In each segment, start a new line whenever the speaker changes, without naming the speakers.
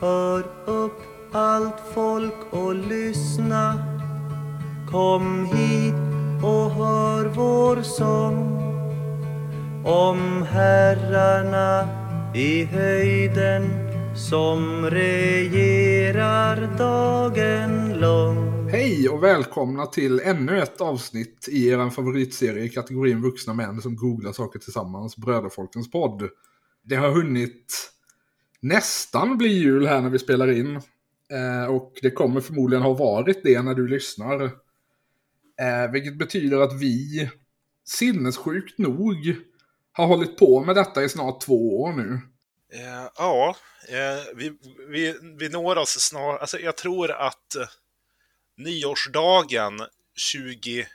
Hör upp allt folk och lyssna Kom hit och hör vår sång om herrarna i höjden som regerar dagen lång.
Hej och välkomna till ännu ett avsnitt i er favoritserie i kategorin vuxna män som googlar saker tillsammans, Bröderfolkens podd. Det har hunnit nästan bli jul här när vi spelar in. Eh, och det kommer förmodligen ha varit det när du lyssnar. Eh, vilket betyder att vi, sinnessjukt nog, har hållit på med detta i snart två år nu.
Eh, ja, eh, vi, vi, vi når oss snart. Alltså, jag tror att eh, nyårsdagen 2022,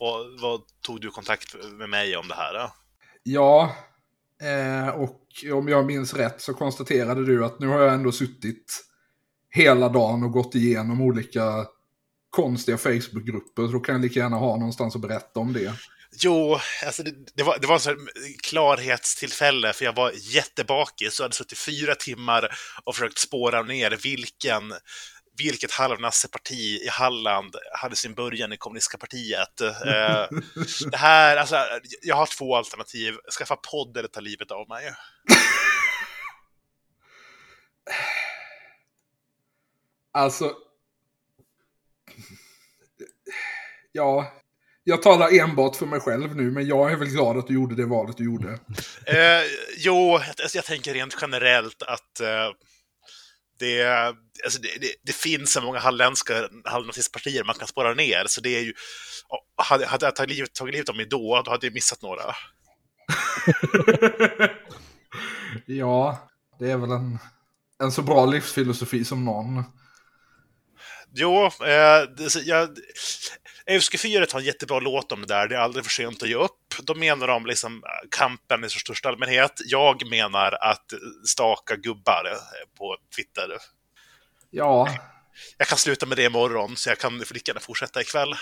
vad, vad, tog du kontakt med mig om det här? Då?
Ja, eh, och om jag minns rätt så konstaterade du att nu har jag ändå suttit hela dagen och gått igenom olika konstiga Facebookgrupper, så då kan jag lika gärna ha någonstans att berätta om det.
Jo, alltså det, det, var, det var en sån klarhetstillfälle, för jag var jättebakis och hade suttit fyra timmar och försökt spåra ner vilken, vilket halvnasseparti i Halland hade sin början i kommunistiska partiet. Eh, det här, alltså, jag har två alternativ. Skaffa podd eller ta livet av mig.
Alltså... Ja, jag talar enbart för mig själv nu, men jag är väl glad att du gjorde det valet du gjorde.
Eh, jo, alltså jag tänker rent generellt att eh, det, alltså det, det, det, finns så många halländska halvnazistpartier man kan spåra ner, så det är ju... Hade, hade jag tagit livet, tagit livet av mig då, då hade jag missat några.
ja, det är väl en, en så bra livsfilosofi som någon.
Jo, eh, jag, Euskefyret har en jättebra låt om det där, det är aldrig för sent att ge upp. De menar om liksom kampen i största allmänhet. Jag menar att staka gubbar på Twitter.
Ja.
Jag kan sluta med det imorgon, så jag kan lika gärna fortsätta ikväll.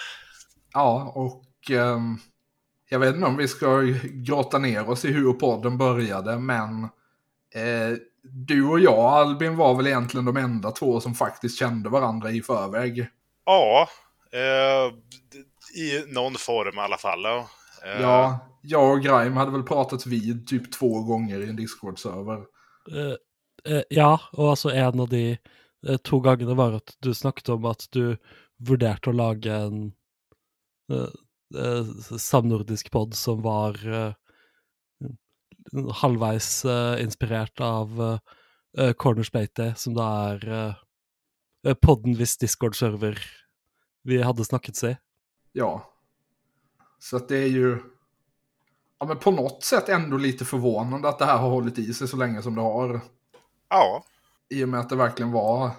Ja, och eh, jag vet inte om vi ska grotta ner oss i hur podden började, men eh, du och jag, Albin, var väl egentligen de enda två som faktiskt kände varandra i förväg.
Ja, Eh, I någon form i alla fall. Eh.
Ja, jag och Grime hade väl pratat vid typ två gånger i en Discord-server.
Uh, uh, ja, och alltså en av de uh, två gångerna var att du snackade om att du vurderade att laga en uh, samnordisk podd som var halvvägs inspirerat av uh, Cornerspeite, som då är podden viss Discord-server vi hade snackat sig.
Ja. Så att det är ju ja, men på något sätt ändå lite förvånande att det här har hållit i sig så länge som det har.
Ja.
I och med att det verkligen var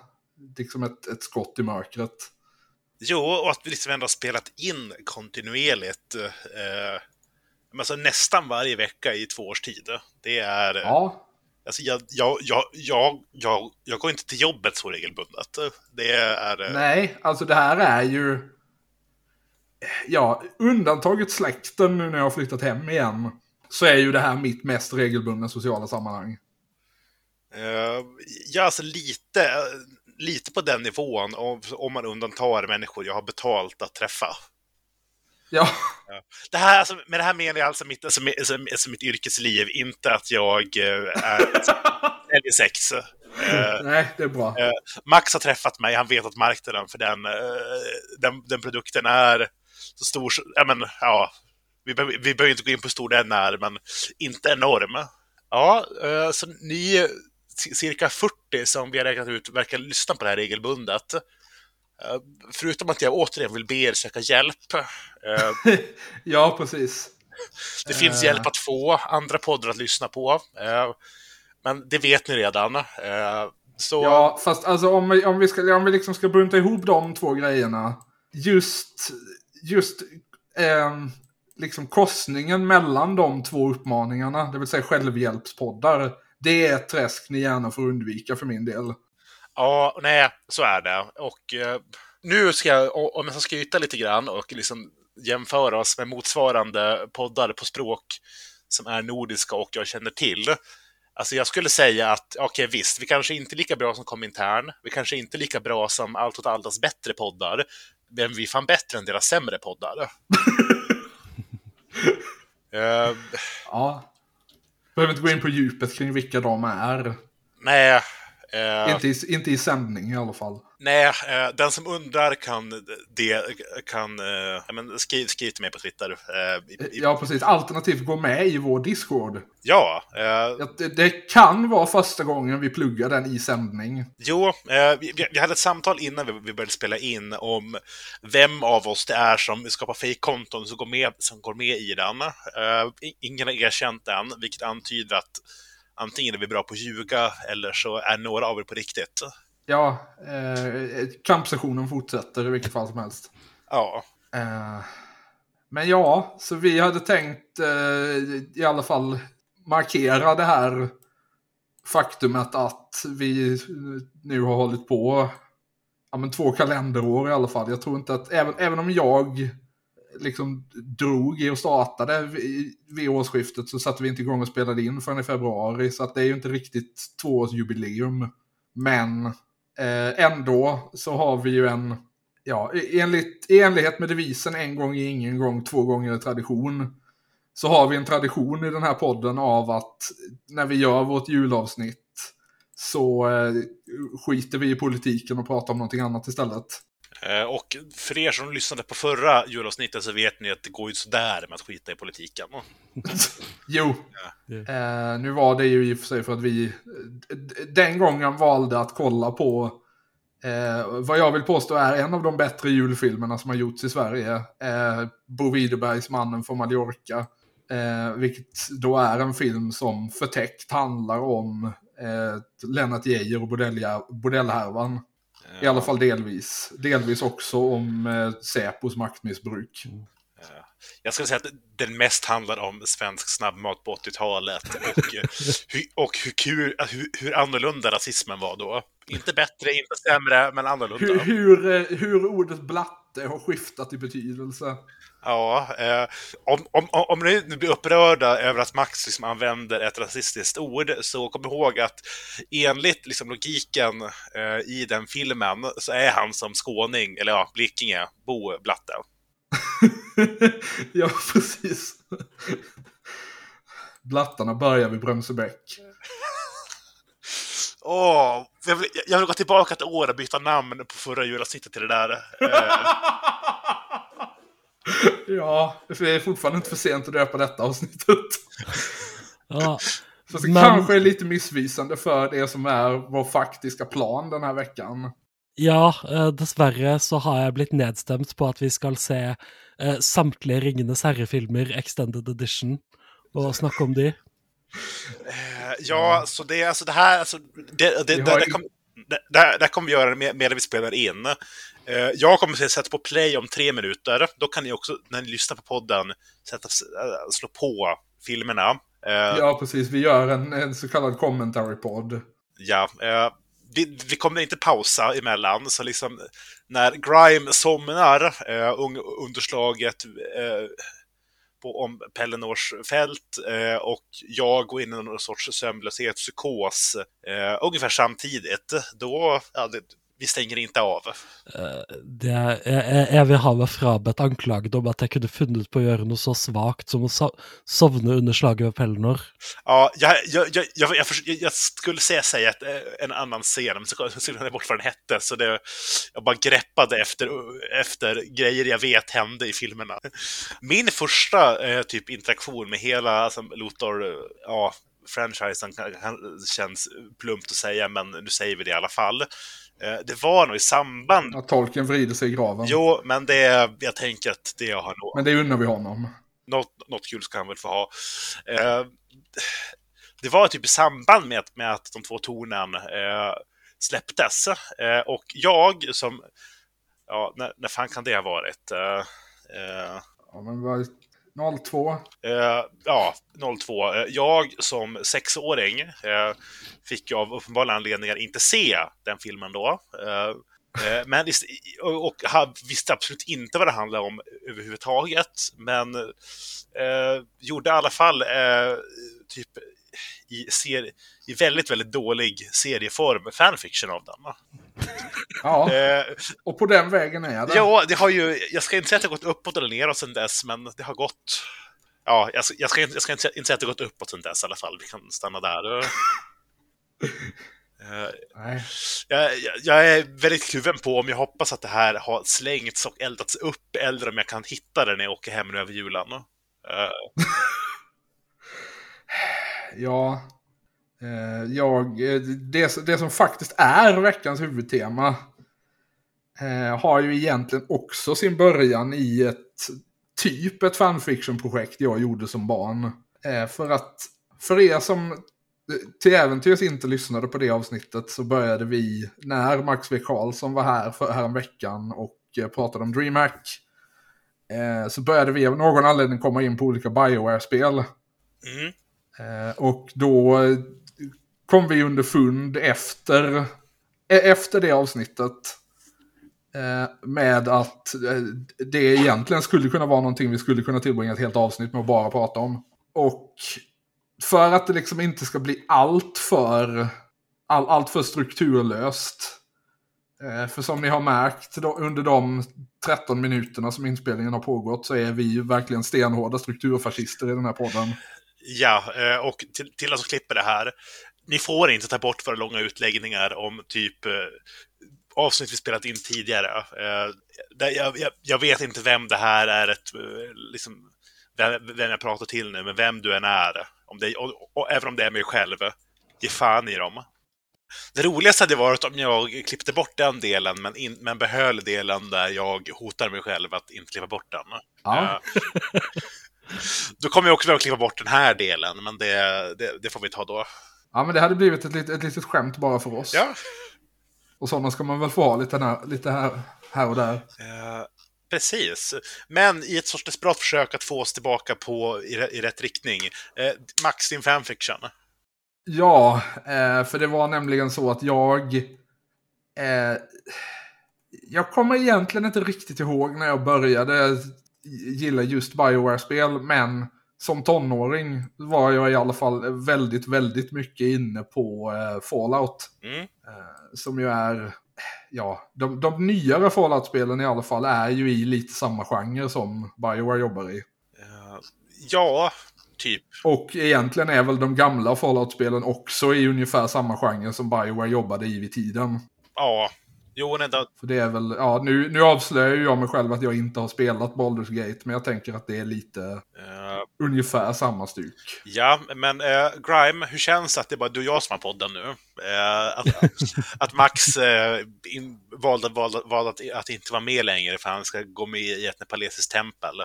liksom ett, ett skott i mörkret.
Jo, och att vi liksom ändå har spelat in kontinuerligt. Eh, alltså nästan varje vecka i två års tid. Det är...
Ja.
Alltså jag, jag, jag, jag, jag, jag går inte till jobbet så regelbundet. Det är...
Nej, alltså det här är ju... Ja, undantaget släkten nu när jag har flyttat hem igen. Så är ju det här mitt mest regelbundna sociala sammanhang.
Uh, ja, alltså lite, lite på den nivån om, om man undantar människor jag har betalt att träffa.
Ja.
Det här, alltså, med det här menar jag alltså mitt, alltså, alltså, alltså mitt yrkesliv, inte att jag äh, säljer sex. Uh,
Nej, det är bra. Uh,
Max har träffat mig, han vet att marknaden för den, uh, den, den, produkten är så stor, ja men ja, vi, vi behöver inte gå in på hur stor den är, men inte enorm. Ja, så ni cirka 40 som vi har räknat ut verkar lyssna på det här regelbundet. Eh, förutom att jag återigen vill be er söka hjälp.
Eh, ja, precis.
Det finns hjälp att få, andra poddar att lyssna på. Men det vet ni redan. Så...
Ja, fast alltså om vi, om vi, ska, om vi liksom ska bunta ihop de två grejerna. Just, just eh, liksom korsningen mellan de två uppmaningarna, det vill säga självhjälpspoddar. Det är ett träsk ni gärna får undvika för min del.
Ja, nej, så är det. Och eh, nu ska jag, om jag ska skryta lite grann och liksom jämföra oss med motsvarande poddar på språk som är nordiska och jag känner till. Alltså jag skulle säga att, okej okay, visst, vi kanske inte är lika bra som Komintern, vi kanske inte är lika bra som Allt åt allas bättre poddar, men vi är fan bättre än deras sämre poddar.
uh, ja. Behöver inte gå in på djupet kring vilka de är.
Nej.
Uh, inte, i, inte i sändning i alla fall.
Nej, eh, den som undrar kan, det, kan eh, men skriv, skriv till mig på Twitter. Eh,
i, ja, precis. Alternativt gå med i vår Discord.
Ja.
Det, det, kan vara första gången vi pluggar den i sändning.
Jo, vi, vi hade ett samtal innan vi, började spela in om vem av oss det är som skapar fejkkonton som, går med, som går med i den. Ingen har erkänt den, vilket antyder att antingen är vi bra på att ljuga eller så är några av er på riktigt
ja, eh, kampsessionen fortsätter i vilket fall som helst.
Ja.
Eh, men ja, så vi hade tänkt eh, i alla fall markera det här faktumet att vi nu har hållit på ja, men två kalenderår i alla fall. Jag tror inte att, även, även om jag liksom drog i och startade vid, årsskiftet så satte vi inte igång och spelade in förrän i februari. Så att det är ju inte riktigt tvåårsjubileum. Men Eh, ändå så har vi ju en, ja, enligt, i enlighet med devisen en gång är ingen gång, två gånger är tradition. Så har vi en tradition i den här podden av att när vi gör vårt julavsnitt så eh, skiter vi i politiken och pratar om någonting annat istället.
Eh, och för er som lyssnade på förra julavsnittet så vet ni att det går ju sådär med att skita i politiken.
jo, ja. eh, nu var det ju i och för sig för att vi den gången valde att kolla på eh, vad jag vill påstå är en av de bättre julfilmerna som har gjorts i Sverige. Eh, Bo Widerbergs Mannen från Mallorca. Eh, vilket då är en film som förtäckt handlar om eh, Lennart Geijer och bordellhärvan. I alla fall delvis. Delvis också om eh, Säpos maktmissbruk. Mm.
Jag skulle säga att den mest handlar om svensk snabbmat på 80-talet och, eh, och hur, kul, hur, hur annorlunda rasismen var då. Inte bättre, inte sämre, men annorlunda.
Hur, hur, eh, hur ordet blatte har skiftat i betydelse.
Ja, eh, om, om, om ni nu blir upprörda över att Max liksom använder ett rasistiskt ord, så kom ihåg att enligt liksom, logiken eh, i den filmen så är han som skåning, eller ja, Blekinge, Bo Blatte.
ja, precis. Blattarna börjar vid Brömsebäck.
Åh, oh, jag, vill, jag vill gå tillbaka ett år och byta namn på förra julavsnittet till det där. Eh.
Ja, för det är fortfarande inte för sent att döpa detta avsnittet. ja, så det men... kanske är lite missvisande för det som är vår faktiska plan den här veckan.
Ja, eh, dessverre så har jeg blitt nedstemt på at vi skal se eh, samtlige Ringenes herre-filmer Extended Edition og snakke om de.
Eh, ja, så det, alltså det här, alltså, det, det, det, det, kom, det, det kommer vi göra med, med vi spelar in. Eh, jag kommer att sätta på play om tre minuter. Då kan ni också, när ni lyssnar på podden, sätta, eh, slå på filmerna.
Eh, ja, precis. Vi gör en, en så kallad commentary-podd.
Ja, vi, vi, kommer inte pausa emellan, så liksom när Grime somnar, underslaget på, om Pellinors fält eh, och jag går in i någon sorts sömnlöshet, psykos, eh, ungefär samtidigt, då, ja, det, vi stänger inte av.
Eh, det er, jeg, jeg vil ha meg frabedt anklaget om att jag kunde funnit på att göra något så svagt som att sovna under slaget av Pellinor.
Ja, jag, jag, jag, jag, jag skulle säga, säga ett, en annan scen, men så skulle jag bort vad den hette, så det, jag bara greppade efter, efter grejer jag vet hände i filmerna. Min första eh, typ interaktion med hela alltså, Lothar, ja, franchisen känns plumpt att säga, men nu säger vi det i alla fall. Eh, det var nog i samband...
Att tolken vrider sig i graven.
Jo, men det, jag tänker att det har nog...
Men det unnar vi honom.
Något, något kul ska han väl få ha. Eh, det var typ i samband med, med att de två tornen eh, släpptes. Eh, och jag som... Ja, när, när fan kan det ha varit?
Ja, men var 02?
Eh, ja, 02. Eh, jag som sexåring eh, fick av uppenbara anledningar inte se den filmen då. Eh, eh men, och, och visste absolut inte vad det handlade om överhuvudtaget. Men eh, gjorde i alla fall eh, typ i, ser, i väldigt, väldigt dålig serieform fanfiction av den.
Ja,
Eh,
och på den vägen är det.
ja, det har ju, jag ska inte säga att det har gått uppåt eller neråt sedan dess, men det har gått... Ja, jag, ska- jag ska, inte- jag ska inte, säga- inte säga att det har gått uppåt sedan dess i alla fall. Vi kan stanna där.
Nej.
jag, jag- är väldigt kluven på om jag hoppas att det här har slängts och eldats upp eller om jag kan hitta det när jag åker hem nu över julen. Eh,
Ja, jag, eh, det, det som faktiskt är veckans huvudtema eh, har ju egentligen också sin början i ett typ ett fanfiction-projekt jag gjorde som barn. Eh, för att, för er som eh, till äventyrs inte lyssnade på det avsnittet så började vi när Max V. Karlsson var här för häromveckan och eh, pratade om DreamHack. Eh, så började vi av någon anledning komma in på olika Bioware-spel.
mm.
Eh, och då eh, kom vi underfund efter, eh, efter det avsnittet eh, med att eh, det egentligen skulle kunna vara någonting vi skulle kunna tillbringa ett helt avsnitt med att bara prata om. Och för att det liksom inte ska bli allt för, all, allt för strukturlöst. För som ni har märkt då, under de 13 minuterna som inspelningen har pågått så är vi ju verkligen stenhårda strukturfascister i den här podden.
Ja, och till, till alla som klipper det här. Ni får inte ta bort våra långa utläggningar om typ eh, avsnitt vi spelat in tidigare. Eh, där jag, jag, jag vet inte vem det här är, ett, eh, liksom, vem, vem jag pratar till nu, men vem du än är. Om det, och, och, även om det är mig själv. Ge fan i dem. Det roligaste hade varit om jag klippte bort den delen, men, in, men behöll delen där jag hotar mig själv att inte klippa bort den.
Ja.
Då kommer jag också behöva klippa bort den här delen, men det, det, det får vi ta då.
Ja, men det hade blivit ett, ett litet skämt bara för oss.
Ja,
Och sådana ska man väl få ha lite, här, lite här, här och där.
eh, precis. Men i ett sorts desperat försök att få oss tillbaka på, i, i rätt riktning. Eh, Max, din fanfiction.
Ja, eh, för det var nämligen så att jag... Eh, jag kommer egentligen inte riktigt ihåg när jag började gilla just Bioware-spel, men som tonåring var jag i alla fall väldigt, väldigt mycket inne på eh, Fallout.
Mm.
Eh, som ju är, ja, de, de nyare Fallout-spelen i alla fall är ju i lite samma genre som Bioware jobbar i.
Eh, ja, typ.
Och egentligen är väl de gamla Fallout-spelen också i ungefär samma genre som Bioware jobbade i vid tiden.
Ja. Jo, då,
För det är väl, ja nu, nu avslöjar jag mig själv att jag inte har spelat Baldur's Gate, men jag tänker att det är lite
eh,
ungefär samma stuk.
ja, men eh, Grime, hur känns det att det är bara du och jag som har podden nu? Eh, att, att Max eh, in, valde, valde, valde att, att inte vara med längre för han ska gå med i ett nepalesiskt tempel.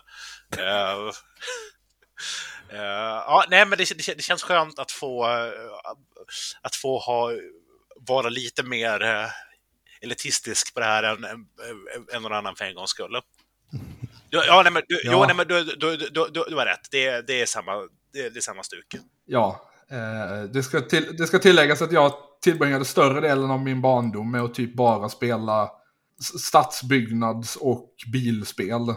Ja, nej, men det, det, det känns skönt att få, att få ha, vara lite mer elitistisk på det här än, än, någon annan för en gångs skull. Ja, nej, men, du,
Ja.
Jo, nej, men du, du, du, du, har rätt. Det, det, är samma, det, det är samma stuk.
Ja, eh, det, ska till, det ska tilläggas att jag tillbringade större delen av min barndom med att typ bara spela stadsbyggnads och bilspel.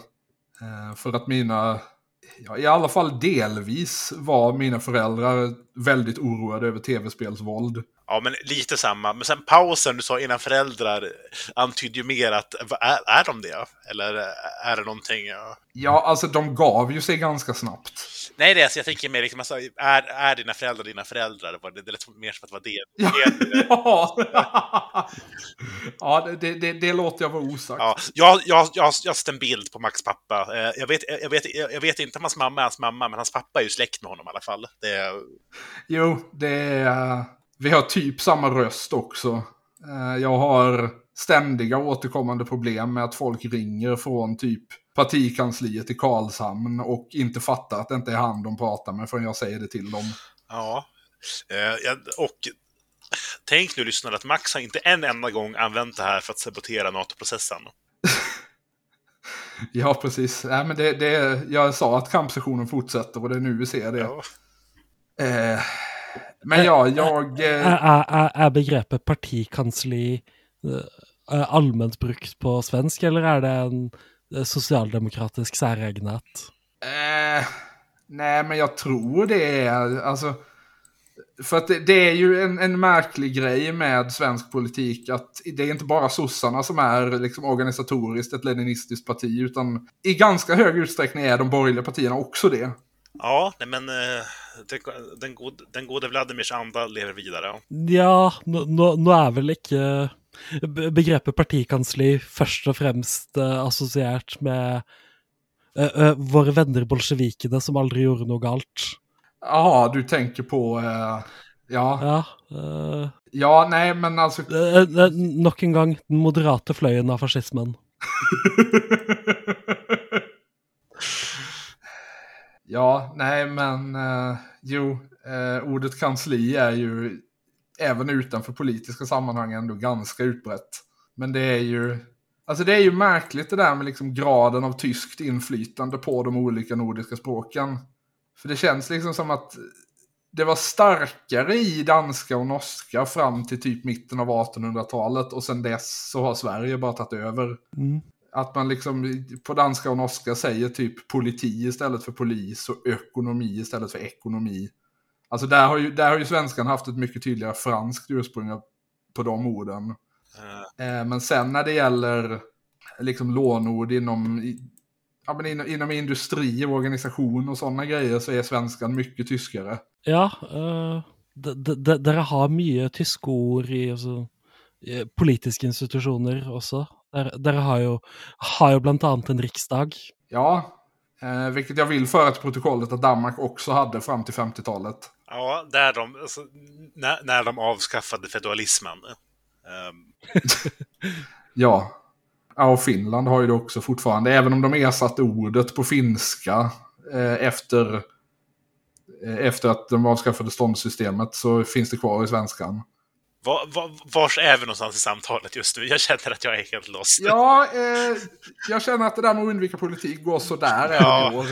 Eh, för att mina, ja, i alla fall delvis var mina föräldrar väldigt oroade över tv-spelsvåld.
Ja, men lite samma. Men sen pausen du sa innan föräldrar antydde ju mer att är, är de det? Eller är det någonting? Ja.
Ja, alltså de gav ju sig ganska snabbt.
Nej, det är, så jag tänker mer liksom, alltså, är, är dina föräldrar dina föräldrar? Var Det, det lät mer som att det var det.
Ja,
det
ja. ja det, det, det, låter jag vara osagt.
Ja, jag, jag, jag, har sett en bild på Max pappa. Eh, Jag vet, jag, vet, jag vet inte om hans mamma är hans mamma, men hans pappa är ju släkt med honom i alla fall. Det
Jo, det är... Vi har typ samma röst också. Eh, Jag har ständiga återkommande problem med att folk ringer från typ partikansliet i Karlshamn och inte fattar att det inte är han de pratar med förrän jag säger det till dem.
Ja. Eh, Och tänk nu lyssnare att Max har inte en enda gång använt det här för att sabotera NATO-processen.
Ja, precis. Nej, men det, det, jag sa att kampsessionen fortsätter och det är nu vi ser det.
Ja.
Eh, men ja, jag... Eh,
er begrepet partikansli eh, allment brukt på svensk, eller er det en eh, sosialdemokratisk særegenhet?
Eh, nej, men jag tror det är, alltså, För att det, det är ju en, en märklig grej med svensk politik att det är inte bara sossarna som är liksom organisatoriskt ett leninistiskt parti utan i ganska hög utsträckning är de borgerliga partierna också det.
Ja, nej, men eh, den, gode, den gode Vladimirs anda lever vidare.
Ja, nå, nå, nå er vel ikke be- begrepet partikansli først og fremst eh, assosiert med eh, eh, våre venner bolsjevikene som aldri gjorde noe galt.
Jaha, du tänker på... Eh, ja.
Ja, eh,
ja, nej men alltså...
eh, eh, nok en gang den moderate fløyen av fascismen.
ja, nej men eh, jo, eh, ordet kansli är ju även utanför politiska sammanhang ändå ganska utbrett. Men det är ju, alltså det är ju märkligt det där med liksom graden av tyskt inflytande på de olika nordiska språken. För det känns liksom som att det var starkare i danska och norska fram till typ mitten av 1800-talet och sen dess så har Sverige bara tagit över.
Mm.
Att man liksom på danska och norska säger typ politi istället för polis och ekonomi istället för ekonomi. Alltså där har ju, där har ju svenskan haft ett mycket tydligare franskt ursprung på de orden.
Eh,
men sen när det gäller liksom lånord inom, ja, men inom, inom industri och organisation och sådana grejer så är svenskan mycket tyskare.
Ja, dere har mye tyske ord i altså, eh, politiske institusjoner Dere, dere har, jo, har jo blant annet en riksdag.
Ja, eh, vilket jag vill föra till protokollet att Danmark också hade fram till 50-talet.
ja, där de, alltså, när, när de avskaffade feudalismen. Ehm,
Ja. ja, och Finland har ju det också fortfarande. Även om de ersatte ordet på finska eh, efter, eh, efter att de avskaffade ståndssystemet så finns det kvar i svenskan.
Var, var, vars är vi någonstans i samtalet just nu? Jag känner att jag är helt lost.
Ja, eh, jag känner att det där med att undvika politik går sådär även
Ja.
i år.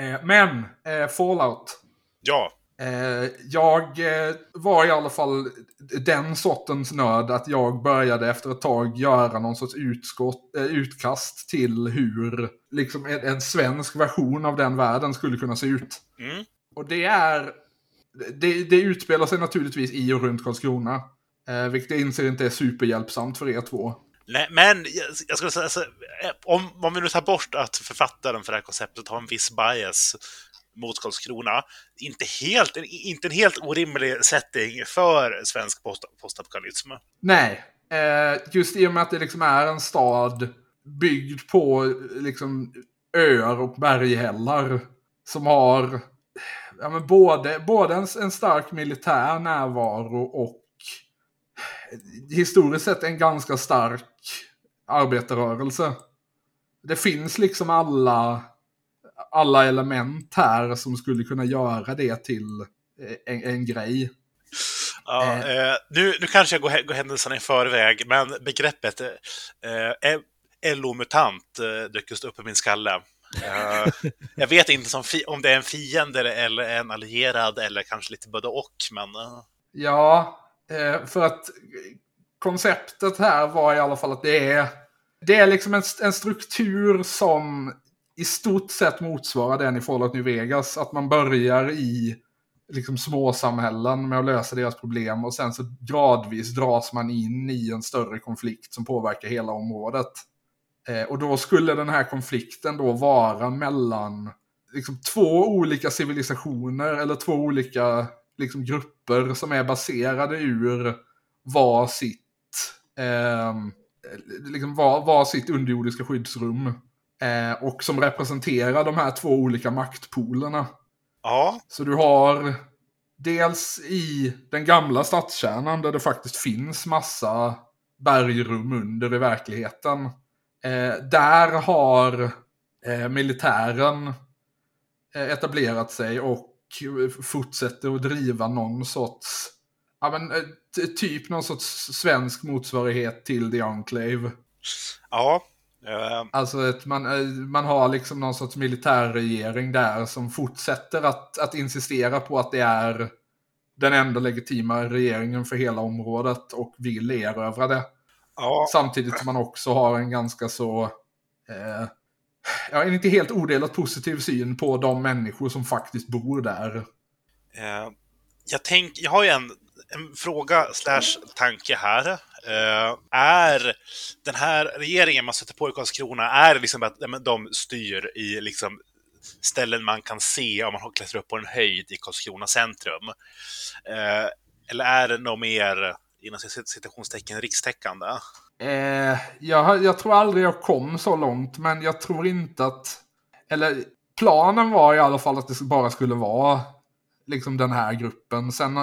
Eh, men, eh, Fallout.
Ja,
Eh, jag eh, var i alla fall den sortens nörd att jag började efter ett tag göra någon sorts utskott, eh, utkast till hur liksom en, en svensk version av den världen skulle kunna se ut.
mm.
Och det är... Det, det utspelar sig naturligtvis i och runt Karlskrona. Eh, vilket jag inser inte är superhjälpsamt för er två.
Nej, men jag, skulle säga, alltså, om, om vi nu tar bort att författaren för det här konceptet har en viss bias mot Karlskrona, inte, helt, inte en helt orimlig setting för svensk post, postapokalypsm.
Nej, eh, just i och med att det liksom är en stad byggd på liksom öar och berghällar som har ja, men både, både en, en stark militär närvaro och historiskt sett en ganska stark arbetarrörelse. Det finns liksom alla, alla element här som skulle kunna göra det till eh, en, en grej.
Ja,
Eh.
eh, nu, nu kanske jag går, går händelserna i förväg, men begreppet eh, eh, LO-mutant eh, dök just upp i min skalle. Uh, jag vet inte som om det är en fiende eller en allierad eller kanske lite både och, men... Uh.
Ja, eh, för att konceptet här var i alla fall att det är, det är liksom en, en struktur som i stort sett motsvarar den i Fallout New Vegas. Att man börjar i liksom småsamhällen med att lösa deras problem och sen så gradvis dras man in i en större konflikt som påverkar hela området. Eh, och då skulle den här konflikten då vara mellan liksom två olika civilisationer eller två olika liksom, grupper som är baserade ur var sitt, ehm, liksom var, var sitt underjordiska skyddsrum. Eh, och som representerar de här två olika maktpolerna.
ja,
Så du har dels i den gamla stadskärnan där det faktiskt finns massa bergrum under i verkligheten. Eh, där har eh, militären eh, etablerat sig och fortsätter att driva någon sorts, ja men typ någon sorts svensk motsvarighet till The Enclave.
ja. Eh,
Alltså att man, man har liksom någon sorts militärregering där som fortsätter att, att insistera på att det är den enda legitima regeringen för hela området och vill erövra det.
Ja,
Samtidigt som man också har en ganska så, eh, ja, en inte helt odelat positiv syn på de människor som faktiskt bor där.
Eh, jag, tänk, jag har ju en, en fråga slash tanke här. Eh, är den här regeringen man sätter på i Karlskrona, är det liksom att de styr i liksom ställen man kan se om man klättrar upp på en höjd i Karlskrona centrum? Eh, eller är det något mer, inom citationstecken, rikstäckande?
Eh, jag, jag tror aldrig jag kom så långt, men jag tror inte att... Eller planen var i alla fall att det bara skulle vara liksom den här gruppen. Sen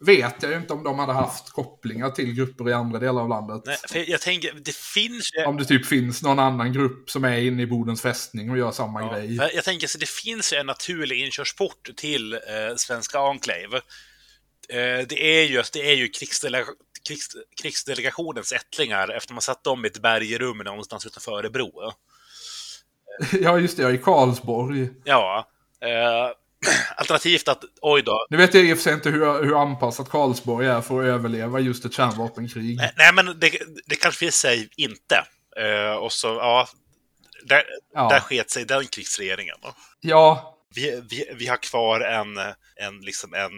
vet jag ju inte om de hade haft kopplingar till grupper i andra delar av landet.
Nej, jag tänker, det finns
Om det typ finns någon annan grupp som är inne i Bodens fästning och gör samma
ja,
grej.
Jag tänker, så det finns en naturlig inkörsport till eh, svenska Enclave. Eh, det är ju, det är ju krigsdele krigs krigsdelegationens ättlingar efter man satt dem i ett bergrum någonstans utanför Örebro.
Ja, just det, i Karlsborg.
Ja. Eh, Alternativt att, oj då.
Nu vet jag i och för sig inte hur, hur anpassat Karlsborg är för att överleva just ett kärnvapenkrig.
Nej, nej men det, det kanske finns sig inte. Uh, och så, ja. Där, ja. där sket sig den krigsregeringen. Då.
Ja.
Vi, vi, vi har kvar en, en, liksom en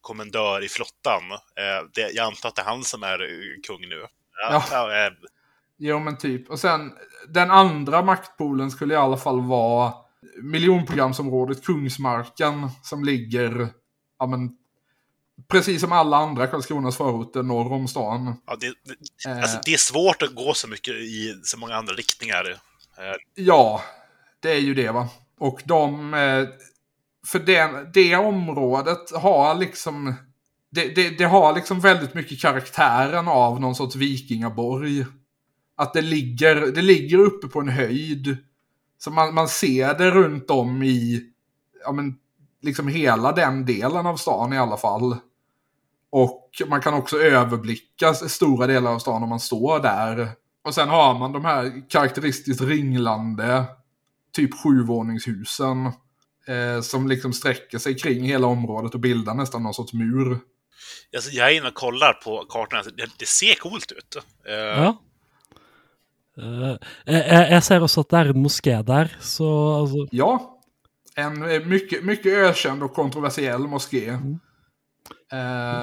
kommendör i flottan. Uh, det, jag antar att det är han som är kung nu.
Ja. ja. Jo, men typ. Och sen, den andra maktpolen skulle i alla fall vara miljonprogramsområdet Kungsmarken som ligger ja, men, precis som alla andra Karlskronas förorter norr om stan.
Ja, det, det, alltså, det är svårt att gå så mycket i så många andra riktningar.
Eh, ja, det är ju det va. Och de... Eh, för det, det området har liksom... Det, det, det, har liksom väldigt mycket karaktären av någon sorts vikingaborg. Att det ligger, det ligger uppe på en höjd. Så man, man ser det runt om i, ja men, liksom hela den delen av stan i alla fall. Och man kan också överblicka stora delar av stan om man står där. Och sen har man de här karaktäristiskt ringlande, typ sjuvåningshusen. Eh, som liksom sträcker sig kring hela området och bildar nästan någon sorts mur.
Alltså, jag är inne och kollar på kartorna. Det, det ser coolt ut.
Eh, ja. Uh, jag, jag ser också att det är en moské där. Så, alltså...
Ja, en eh, mycket, mycket ökänd och kontroversiell moské. Mm.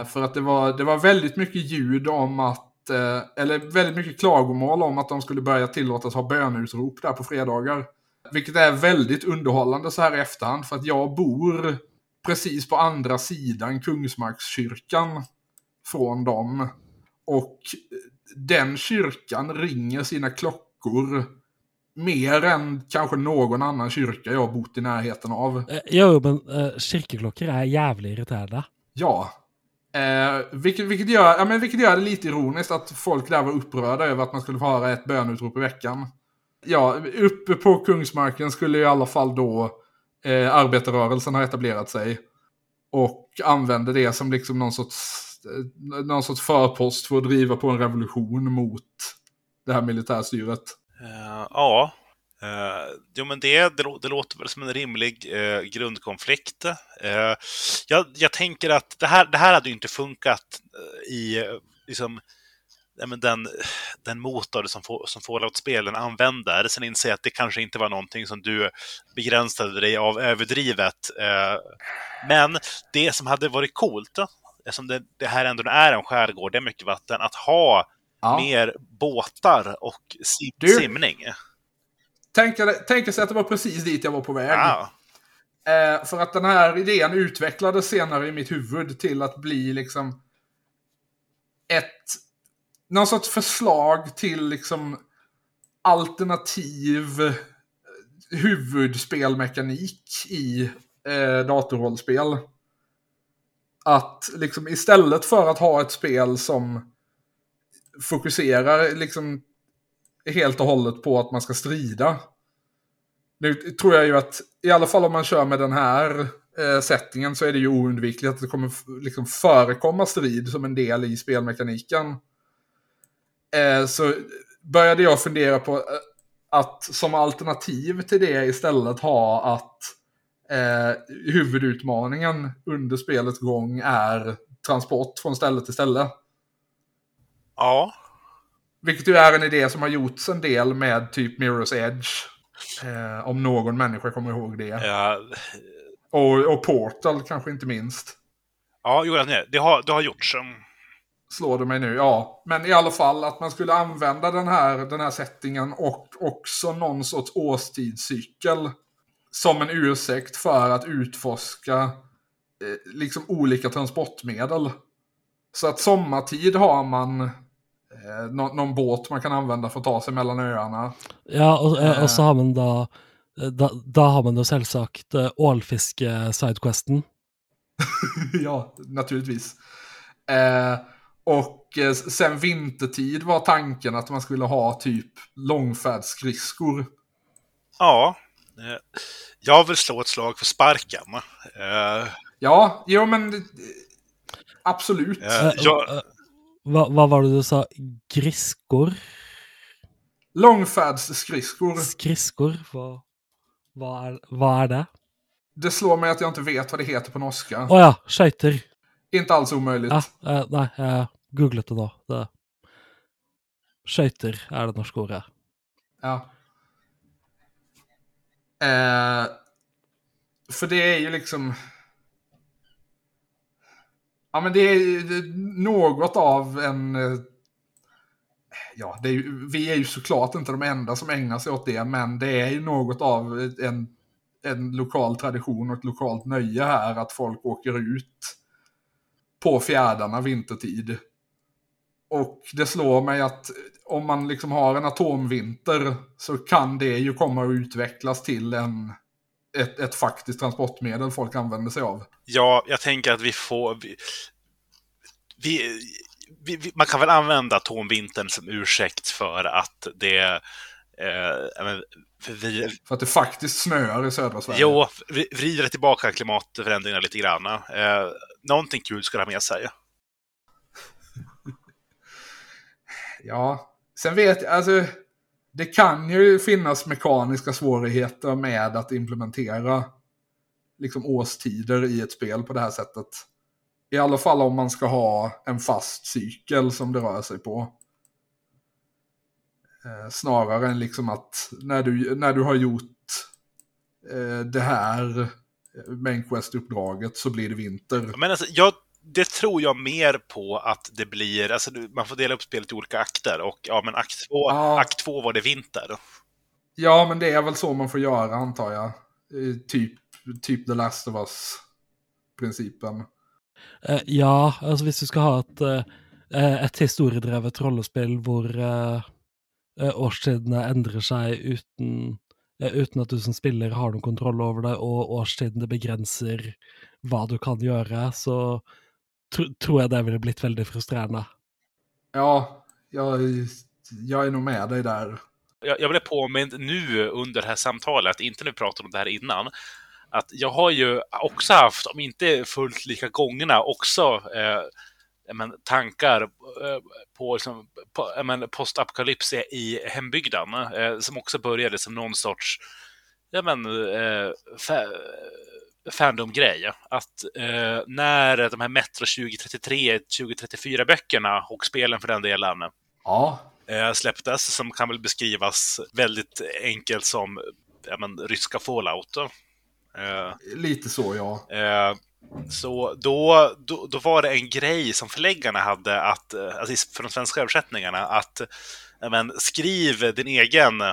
För att det var, det var väldigt mycket ljud om att, eller väldigt mycket klagomål om att de skulle börja tillåtas ha bönutrop där på fredagar. Vilket är väldigt underhållande så här i efterhand, för att jag bor precis på andra sidan Kungsmarkskyrkan från dem. Och den kyrkan ringer sina klockor mer än kanske någon annan kyrka jag bott i närheten av.
Eh, jo, men uh, kyrkoklockor är jävligt irriterande.
Ja. Eh, vilket, vilket, gör, ja, men vilket gör det lite ironiskt att folk där var upprörda över att man skulle få höra ett bönutrop i veckan. Ja, uppe på Kungsmarken skulle i alla fall då eh, arbetarrörelsen ha etablerat sig. Och använde det som liksom någon sorts Eh, någon sorts förpost för att driva på en revolution mot det här militärstyret.
Uh, ja, uh, jo, men det, det, det, låter väl som en rimlig uh, grundkonflikt. Uh, jag, jag, tänker att det här, det här hade ju inte funkat i liksom, den, den motor som, som Fallout-spelen använder. Sen inser jag att det kanske inte var någonting som du begränsade dig av överdrivet. Men det som hade varit coolt eftersom det, det här ändå är en skärgård, det är mycket vatten, att ha ja. mer båtar och sim du, simning.
Tänk sig att det var precis dit jag var på väg. Ja. Eh, för att den här idén utvecklades senare i mitt huvud till att bli liksom ett någon sorts förslag till liksom alternativ eh, huvudspelmekanik i eh, datorrollspel att liksom istället för att ha ett spel som fokuserar liksom helt och hållet på att man ska strida. Nu tror jag ju att, i alla fall om man kör med den här eh, settingen så är det ju oundvikligt att det kommer liksom förekomma strid som en del i spelmekaniken. Eh, så började jag fundera på eh, att som alternativ till det istället ha att eh, huvudutmaningen under spelets gång är transport från ställe till ställe.
Ja.
Vilket ju är en idé som har gjorts en del med typ Mirror's Edge. Eh, om någon människa kommer ihåg det.
Ja,
Och, och Portal kanske inte minst.
Ja, jo, det, har, det har gjorts.
Slår det mig nu, ja. Men i alla fall att man skulle använda den här, den här settingen och också någon sorts årstidscykel som en ursäkt för att utforska eh, liksom olika transportmedel. Så att sommartid har man eh, någon, någon båt man kan använda för att ta sig mellan öarna.
Ja, och, eh, och så har man då, eh, da, da har man jo selvsagt eh, ålfiske-sidequesten.
ja, naturligtvis. Eh, och eh, sen vintertid var tanken att man skulle ha typ långfärdsskridskor.
Ja, eh, jag vill slå ett slag för sparken. Eh,
Ja, jo men absolut.
jag,
eh, Vad vad var det du sa? Griskor?
Långfärdsskridskor.
Skridskor? Vad, vad, är, vad är det?
Det slår mig att jag inte vet vad det heter på norska.
Å ja, skøyter.
Inte alls omöjligt.
Eh, jeg googlet det da. Det. Skøyter er det norske ordet.
Ja. Eh, för det är ju liksom... Ja men det är ju något av en... Eh, ja, det är ju, vi är ju såklart inte de enda som ägnar sig åt det, men det är ju något av en, en lokal tradition och ett lokalt nöje här att folk åker ut på fjärdarna vintertid. Och det slår mig att om man liksom har en atomvinter så kan det ju komma att utvecklas till en, ett, ett faktiskt transportmedel folk använder sig av.
ja, jag tänker att vi får... Vi, vi, vi, man kan väl använda atomvintern som ursäkt för att det... Eh, vi,
För att det faktiskt snöar i södra Sverige.
jo, vrider tillbaka klimatförändringarna lite grann. Eh, någonting kul ska det ha med sig.
Ja, sen vet jag, alltså det kan ju finnas mekaniska svårigheter med att implementera liksom årstider i ett spel på det här sättet. I alla fall om man ska ha en fast cykel som det rör sig på. Eh, snarare än liksom att när du, när du har gjort eh, det här eh, main quest-uppdraget så blir det vinter.
Men alltså, jag, det tror jag mer på att det blir, alltså man får dela upp spelet i olika akter och ja, men akt två,
Ja.
akt två var det vinter.
Ja, men det är väl så man får göra antar jag. Typ, typ The Last of Us-principen.
Eh, ja, altså hvis du skal ha et, eh, et historiedrevet rollespill hvor eh, eh, årstidene endrer seg uten, eh, uten at du som spiller har noen kontroll over det, og årstidene begrenser hva du kan gjøre, så tror jeg det ville blitt veldig frustrerende.
Ja, jag, jag är nog med dig där.
Jag, jag blev påmind nu under det här samtalet, inte när vi pratade om det här innan, att jag har ju också haft, om inte fullt lika gångna, också eh, men, tankar eh, på, liksom, på men, postapokalyps i- hembygden, eh, som också började som någon sorts ja, men, eh, fandom-grej. Att eh, när de här Metro 2033, 2034-böckerna och spelen för den delen
Ja,
eh, släpptes, som kan väl beskrivas väldigt enkelt som ja, men, ryska Fallout. Eh,
lite så ja.
eh, så då, då, då var det en grej som förläggarna hade, att, eh, alltså för de svenska översättningarna, att men, skriv din egen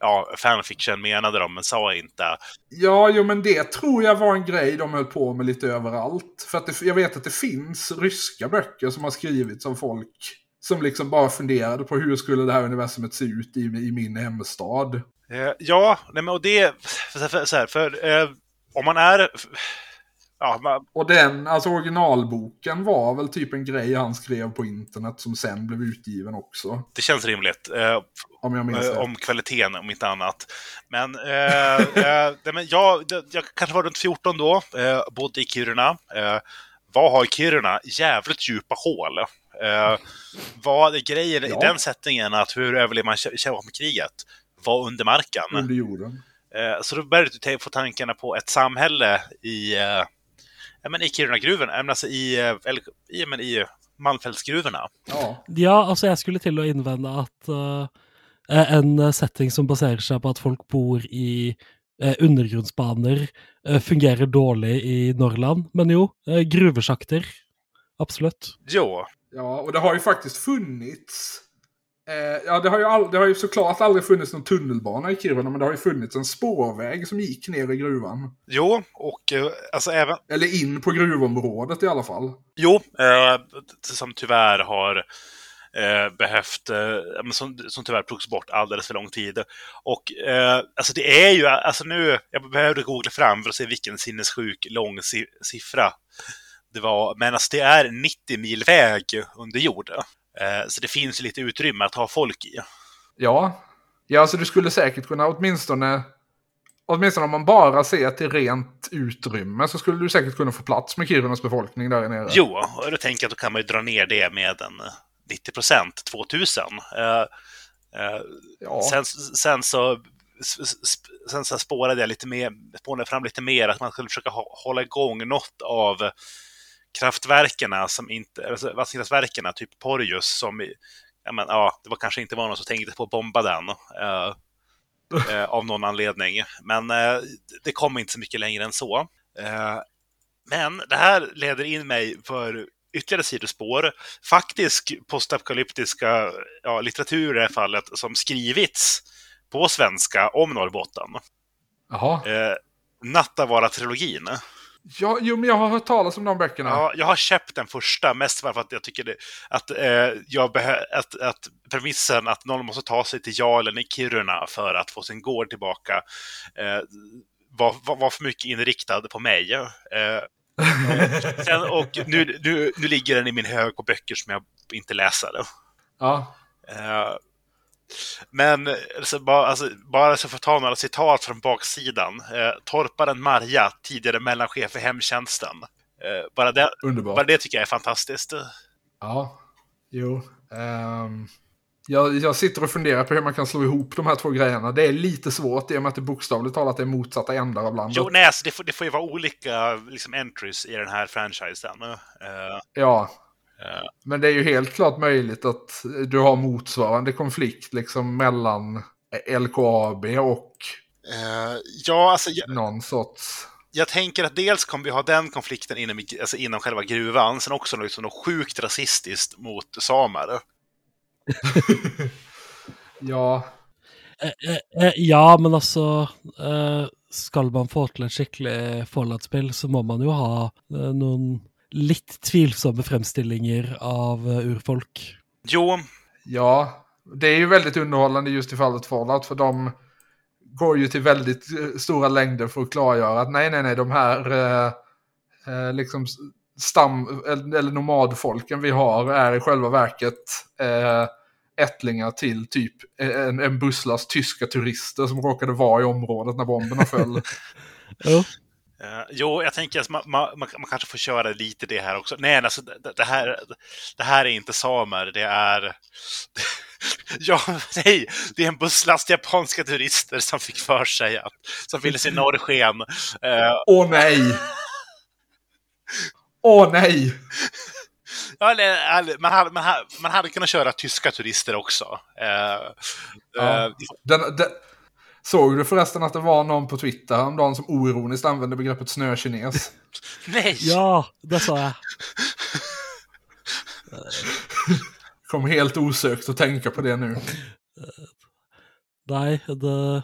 ja, fanfiction menade de, men sa inte.
Ja, jo men det tror jag var en grej de höll på med lite överallt. För att det, jag vet att det finns ryska böcker som har skrivits av folk som liksom bara funderade på hur skulle det här universumet se ut i, i min hemstad.
Eh, ja, nej, men och det... För, för, här, för eh, om man är... Ja, man,
Och den, alltså originalboken var väl typ en grej han skrev på internet som sen blev utgiven också.
det känns rimligt. Eh,
Om jag minns
Eh, om kvaliteten, om inte annat. Men, eh, eh, nej, men jag, jag kanske var runt 14 då, eh, bodde i Kiruna. Eh, vad har Kiruna? Jävligt djupa hål. Eh, vad är grejen i
Ja.
den sättningen, att hur överlever man kärnvapenkriget? Var under marken.
Under jorden.
Eh, så då började du få tankarna på ett samhälle i, eh, ja, men i Kiruna-gruvan, eh, men alltså i, eh, eller, i, men i Malmfältsgruvorna.
Ja.
Ja, altså jeg skulle til å innvende at eh, en setting som baserer seg på at folk bor i eh, undergrunnsbaner eh, fungerer dårlig i Norrland. Men jo, eh, gruvesjakter. Absolutt.
Jo,
Ja, och det har ju faktiskt funnits... Eh, ja, det har, ju all, det har ju såklart aldrig funnits någon tunnelbana i Kiruna, men det har ju funnits en spårväg som gick ner i gruvan.
jo, och eh, alltså även...
Eller in på gruvområdet i alla fall.
Jo, eh, som tyvärr har eh, behövt, eh, som, som tyvärr togs bort alldeles för lång tid. Och alltså det är ju, alltså nu, jag behövde googla fram för att se vilken sinnessjuk lång si siffra det var, men alltså det är 90 mil väg under jord. Eh, så det finns lite utrymme att ha folk i.
Ja. Ja, alltså du skulle säkert kunna åtminstone... Åtminstone om man bara ser till rent utrymme så skulle du säkert kunna få plats med Kirunas befolkning där nere.
Jo, och då tänker jag att då kan man ju dra ner det med en 90 procent, 2000. Eh, eh,
Ja.
Sen, sen så Sen så spårade jag lite mer, spånade fram lite mer att man skulle försöka hå- hålla igång något av kraftverkerna som inte, alltså vattenkraftverkerna, typ Porjus, som ja, men, ja, det var kanske inte var någon som tänkte på att bomba den eh, eh, av någon anledning. Men eh, det kom inte så mycket längre än så. Eh, men det här leder in mig för ytterligare sidospår. Faktisk postapokalyptiska ja, litteratur i det här fallet som skrivits på svenska om Norrbotten.
Jaha.
Eh, Nattavara-trilogin.
Ja, jo, men jag har hört talas om de böckerna.
Ja, jag har köpt den första, mest för att jag tycker det, att, eh, jag behö- att, att premissen att någon måste ta sig till Jarlen i Kiruna för att få sin gård tillbaka eh, var, var, var för mycket inriktad på mig. Eh, sen, och nu, nu, nu ligger den i min hög på böcker som jag inte läser.
Ja.
Men alltså, bara, alltså, bara så att ta några citat från baksidan. Eh, torparen Marja, tidigare mellanchef för hemtjänsten. Eh, bara, det, bara det tycker jag är fantastiskt.
Ja, jo. Ehm, jag, jag sitter och funderar på hur man kan slå ihop de här två grejerna. Det är lite svårt i och med att det bokstavligt talat är motsatta ändar av landet.
Jo, nej, alltså, det, får, det får ju vara olika liksom, entries i den här franchisen. Eh,
Ja.
Eh,
Men det är ju helt klart möjligt att du har motsvarande konflikt liksom mellan LKAB och
eh, ja, alltså, jag,
någon sorts...
jag tänker att dels kommer vi ha den konflikten inom, alltså, inom själva gruvan, sen också liksom, något sjukt rasistiskt mot samer.
Ja,
eh, eh, ja, men altså eh, Skal man få til et skikkelig Fallout-spill, så må man jo ha eh, noen litt tvilsomme fremstillinger av eh, urfolk.
Jo,
ja. Det är ju väldigt underhållande just i fallet Fallout för de går ju till väldigt eh, stora längder för att klargöra att nej, nej, nej, de här eh, eh, liksom stam eller nomadfolken vi har är i själva verket eh, ättlingar till typ en, en busslast tyska turister som råkade vara i området när bomberna föll.
Jo.
Eh, jo, jag tänker att man, man, man, kanske får köra lite det här också. Nej, alltså, det, det, här, det här är inte samer, det är... ja, nej, det är en busslast japanska turister som fick för sig att, som ville se norrsken. Eh,
Åh nej! Åh nej!
ja, man, hade, man, hade, man hade kunnat köra tyska turister också. Eh,
Ja. Den, den, såg du förresten att det var någon på Twitter häromdagen som oironiskt använde begreppet snökines?
nej!
Ja, det sa jeg.
Kom helt osökt att tänka på det nu.
Nei, det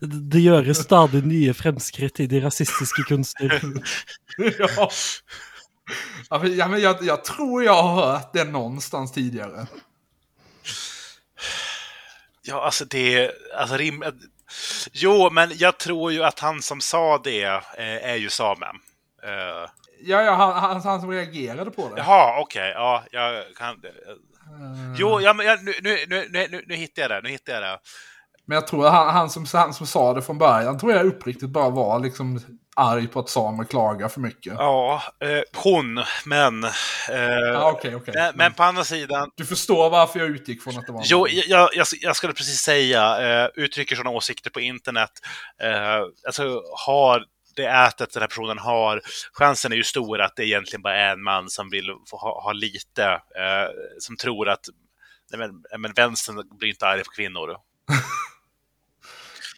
Det gjøres stadig nye fremskritt i de rasistiske kunster.
ja. Ja, men, ja, men jag, jag tror jag har hört det någonstans tidigare.
Ja, alltså det... Alltså, rim, jo, men jag tror ju att han som sa det eh, är ju same. Eh,
Ja, ja han, han, han som reagerade på det.
Jaha, okej. Ja, jag kan...
Eh,
Jo, ja, men jag, nu, nu, nu, nu, nu, nu hittar jag det. Nu hittar jag det.
Men jag tror att han, han, som, han som sa det från början tror jag uppriktigt bara var liksom arg på att samer klagar för mycket.
Ja, eh, hon, men... Eh,
Ja, okej, okej.
men, men på andra sidan...
Du förstår varför jag utgick från att det var
Jo, jag, jag, jag skulle precis säga, eh, uttrycker sådana åsikter på internet. Eh, alltså, har det ätet den här personen har, chansen är ju stor att det egentligen bara är en man som vill ha, ha lite, eh, som tror att nej, men, men vänstern blir inte arg på kvinnor.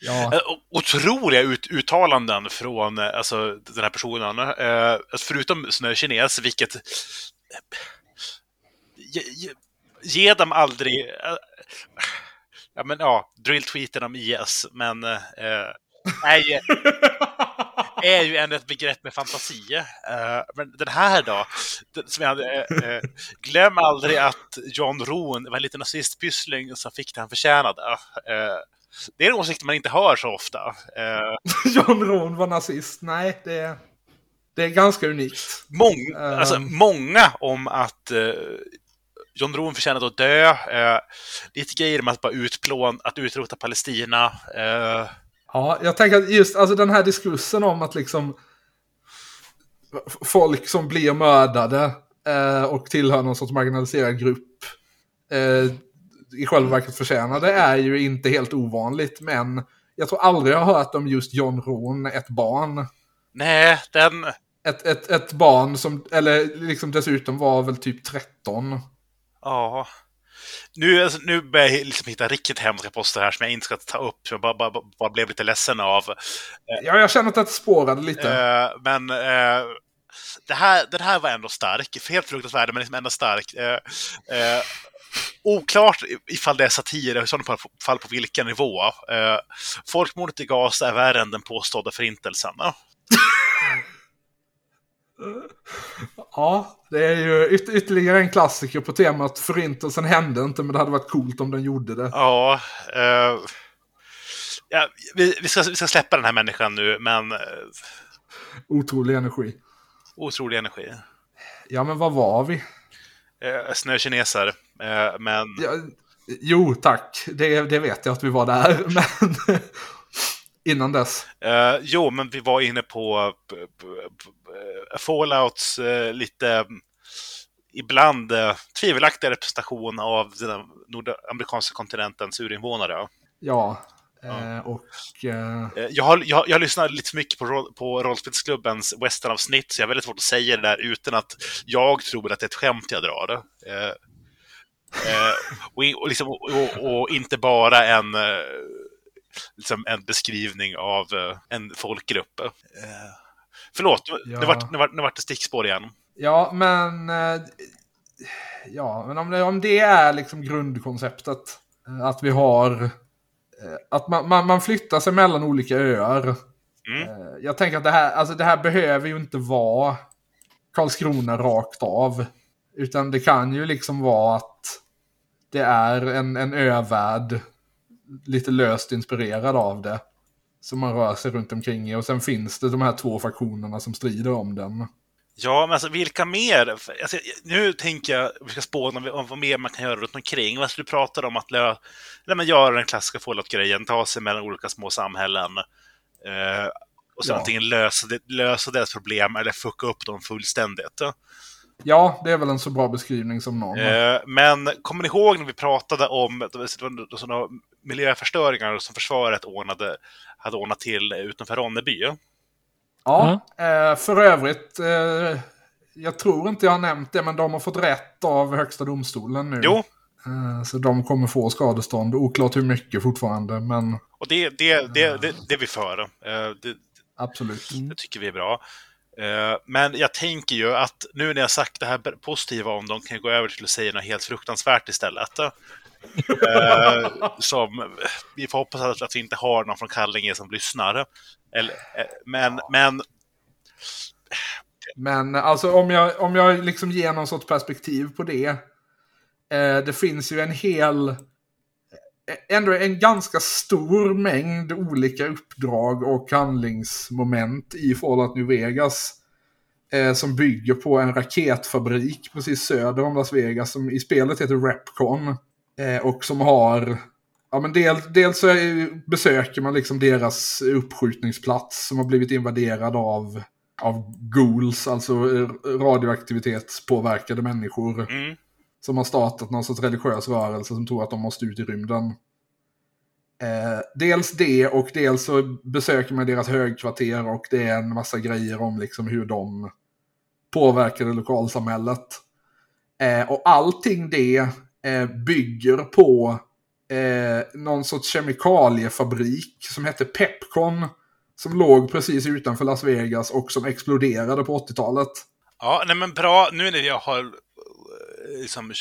Ja.
Eh, Otroliga ut, uttalanden från eh, alltså, den här personen. Eh, alltså, förutom snökines, vilket... Ge, ge, ge dem aldrig... eh, ja, men ja, drill-tweeten om IS, men... Eh, nej, är ju ändå ett begrepp med fantasi. Eh, men den här då, den, som jag hade, eh, eh, glöm aldrig att John Rohn var en liten nazistpyssling som fick det han förtjänade. Eh, det är en åsikt man inte hör så ofta. Eh,
John Rohn var nazist. Nej, det är, det är ganska unikt.
mång,
Ehm.
alltså, många om att eh, John Rohn förtjänade att dö. Eh, lite grejer om att bara utplån, att utrota Palestina. Eh,
Ja, jag tänker att just alltså den här diskursen om att liksom folk som blir mördade eh, och tillhör någon sorts marginaliserad grupp eh, i själva verket förtjänar det är ju inte helt ovanligt. Men jag tror aldrig jag har hört om just John Rohn, ett barn.
nej, den...
Ett, ett, ett barn som, eller liksom dessutom var väl typ 13.
Ja. Nu, alltså, nu börjar jag liksom hitta riktigt hemska poster här som jag inte ska ta upp, jag bara, bara, bara blev lite ledsen av.
Ja, jag känner att det spårade lite.
Eh, men eh, det här, den här var ändå stark. Helt fruktansvärd, men liksom ändå stark. Eh, eh, oklart ifall det är satir, i sådana fall- fall på vilken nivå. Eh, folkmordet i Gaza är värre än den påstådda förintelsen. Ja.
Ja, det är ju yt ytterligare en klassiker på temat förintelsen hände inte, men det hade varit coolt om den gjorde det.
Ja, eh, ja vi, vi, ska, vi ska släppa den här människan nu, men eh,
Otrolig energi.
otrolig energi.
Ja, men vad var vi?
Eh, snökineser. Eh, men
Ja, jo, tack. Det, det vet jag att vi var där, men innan dess.
Eh, jo, men vi var inne på eh, Fallouts eh, lite ibland eh, tvivelaktiga representation av den nordamerikanska kontinentens urinvånare.
Ja,
Ja.
eh, och... Eh,
Eh, jag, har, jag, jag lyssnar lite för mycket på, på rollspelsklubbens westernavsnitt, så jag har väldigt svårt att säga det där utan att jag tror att det är ett skämt jag drar. Eh, eh, och, och, liksom, och, och, inte bara en, liksom en beskrivning av en folkgrupp. Eh, förlåt, nu,
Ja.
nu, vart, nu, vart, nu vart det stickspår igen.
ja, men... Ja, men om det, om det är liksom grundkonceptet. Att vi har... eh, Att man, man, man flyttar sig mellan olika öar.
Mm.
Eh, Jag tänker att det här, alltså det här behöver ju inte vara Karlskrona rakt av. Utan det kan ju liksom vara att det är en, en övärld lite löst inspirerad av det. Som man rör sig runt omkring i. Och sen finns det de här två faktionerna som strider om den.
Ja, men alltså vilka mer? Alltså, nu tänker jag vi ska spåna om vad mer man kan göra runt omkring. Alltså, du pratade om att lö, nej, men göra den klassiska Fallout-grejen, ta sig mellan olika små samhällen. Eh, och sen
Ja.
antingen lösa, lösa deras problem eller fucka upp dem fullständigt.
Ja, det är väl en så bra beskrivning som någon.
Eh, men kommer ni ihåg när vi pratade om sådana miljöförstöringar som försvaret ordnade, hade ordnat till utanför Ronneby?
Ja, eh, för övrigt. Eh, jag tror inte jag har nämnt det, men de har fått rätt av Högsta domstolen nu.
Jo,
Eh, Så de kommer få skadestånd. Oklart hur mycket fortfarande, men
och det, det, det, det, det är vi för. Eh, det,
absolut.
Det tycker vi är bra. Men jag tänker ju att nu när jag sagt det här positiva om dem kan jag gå över till att säga något helt fruktansvärt istället. Eh, Som vi får hoppas att att vi inte har någon från Kallinge som lyssnar. Eller, eh, men, men
Men alltså om jag, om jag liksom ger någon sorts perspektiv på det. Eh, det finns ju en hel, eh, ändå en ganska stor mängd olika uppdrag och handlingsmoment i Fallout New Vegas. Eh, som bygger på en raketfabrik precis söder om Las Vegas som i spelet heter Repcon. Eh, och som har, ja men del, dels så besöker man liksom deras uppskjutningsplats som har blivit invaderad av av ghouls, alltså radioaktivitetspåverkade människor.
mm,
Som har startat någon sorts religiös rörelse som tror att de måste ut i rymden. Eh, dels det och dels så besöker man deras högkvarter och det är en massa grejer om liksom hur de påverkade lokalsamhället. Eh, och allting det eh, bygger på eh, någon sorts kemikaliefabrik som hette Pepcon. Som låg precis utanför Las Vegas och som exploderade på 80-talet.
Ja, nej men bra. Nu när jag har eh, liksom,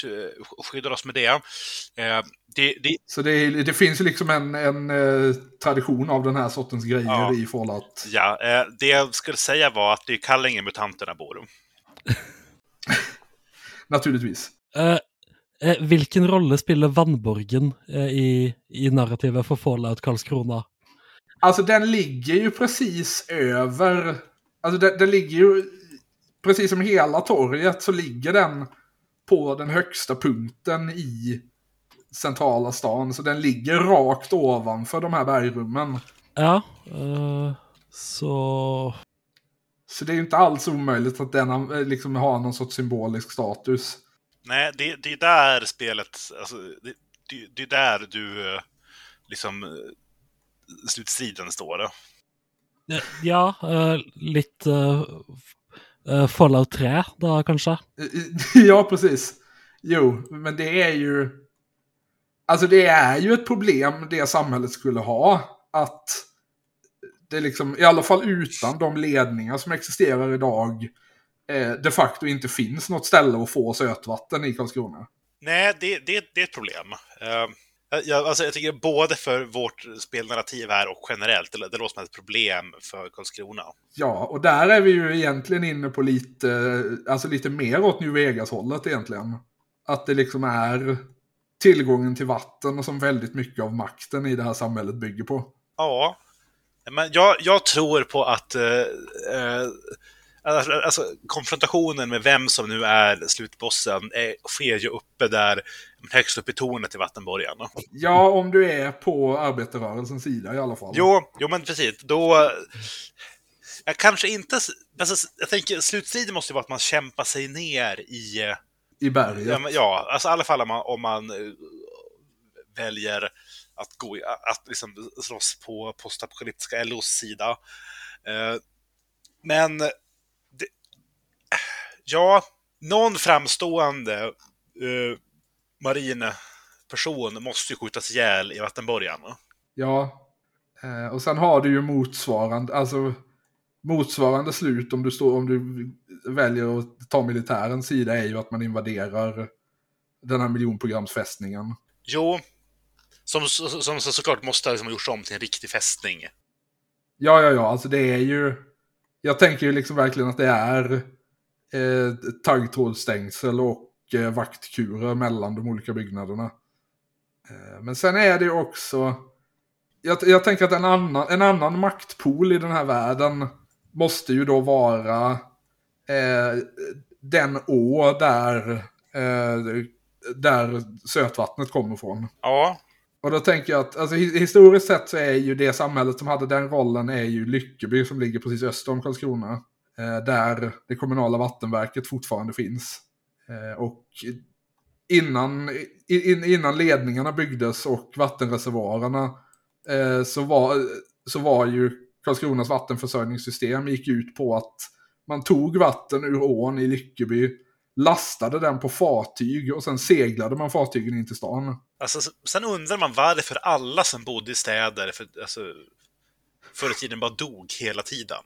skyddat oss med det. Eh, det, det...
Så det, det, finns ju liksom en, en eh, tradition av den här sortens grejer ja. i Fallout.
Ja, eh, det jag skulle säga var att det är Kallinge mutanterna bor.
Naturligtvis.
Uh, uh, vilken roll spelar Vannborgen uh, i, i narrativet för Fallout Karlskrona?
Alltså den ligger ju precis över, alltså den, den ligger ju, precis som hela torget så ligger den på den högsta punkten i centrala stan. Så den ligger rakt ovanför de här bergrummen.
Ja, uh, så...
Så det är ju inte alls omöjligt att den eh, liksom har någon sorts symbolisk status.
Nej, det, det är där spelet, alltså, det, det, det är där du eh, liksom slutstriden står.
Ja, uh, lite uh, Fallout 3 då kanske?
ja, precis. Jo, men det är ju... Alltså det är ju ett problem det samhället skulle ha. Att det liksom, i alla fall utan de ledningar som existerar idag, eh, de facto inte finns något ställe att få sötvatten i Karlskrona.
Nej, det, det, det är ett problem. Uh, jag, alltså, jag tycker både för vårt spelnarrativ här och generellt, det, det låter som ett problem för Karlskrona.
Ja, och där är vi ju egentligen inne på lite, alltså lite mer åt New Vegas-hållet egentligen. Att det liksom är tillgången till vatten som väldigt mycket av makten i det här samhället bygger på.
Ja, men jag, jag tror på att eh, eh, alltså, alltså, konfrontationen med vem som nu är slutbossen är, sker ju uppe där, högst upp i tornet i vattenborgen.
Ja, om du är på arbetarrörelsens sida i alla fall.
Jo, jo men precis. Då... Jag kanske inte... Alltså, jag tänker, slutstriden måste ju vara att man kämpar sig ner i
i berget.
Ja, alltså i alla fall om man, om man eh, väljer att, gå, att liksom slåss på postapokalyptiska LOs sida. Eh, men ja, någon framstående uh, marinperson måste ju skjutas ihjäl i vattenborgen.
Ja, och sen har du ju motsvarande, alltså motsvarande slut om du, står, om du väljer att ta militärens sida är ju att man invaderar den här miljonprogramsfästningen.
Jo, som, som, som såklart måste liksom ha gjorts om till en riktig fästning.
Ja, ja, ja, alltså det är ju... Jag tänker ju liksom verkligen att det är eh, taggtrådsstängsel och eh, vaktkurer mellan de olika byggnaderna. Eh, men sen är det också... Jag, jag tänker att en annan, en annan maktpool i den här världen måste ju då vara eh, den å där, eh, där sötvattnet kommer från.
Ja.
Och då tänker jag att alltså, historiskt sett så är ju det samhället som hade den rollen är ju Lyckeby som ligger precis öster om Karlskrona. Eh, där det kommunala vattenverket fortfarande finns. Eh, och innan, in, innan ledningarna byggdes och vattenreservoarerna eh, så, var, så var ju Karlskronas vattenförsörjningssystem gick ut på att man tog vatten ur ån i Lyckeby, lastade den på fartyg och sen seglade man fartygen in till stan.
Alltså, sen undrar man varför alla som bodde i städer för, alltså, förr i tiden bara dog hela tiden.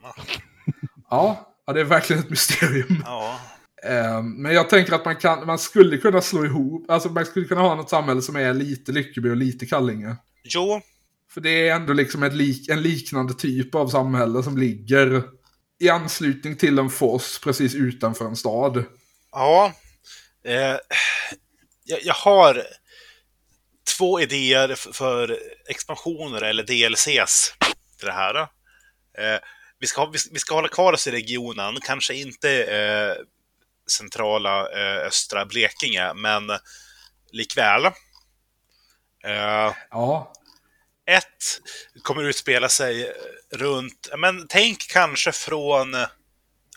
Ja, ja, det är verkligen ett mysterium.
Ja.
Ehm, men jag tänker att man, kan, man skulle kunna slå ihop, alltså man skulle kunna ha något samhälle som är lite Lyckeby och lite Kallinge.
Jo,
för det är ändå liksom ett lik, en liknande typ av samhälle som ligger i anslutning till en foss precis utanför en stad.
Ja. Eh, jag, jag, har två idéer för expansioner eller DLCs till det här. Eh, vi, ska, vi, vi, ska hålla kvar oss i regionen, kanske inte eh, centrala eh, östra Blekinge, men likväl.
Eh, ja
ett kommer utspela sig runt, men tänk kanske från,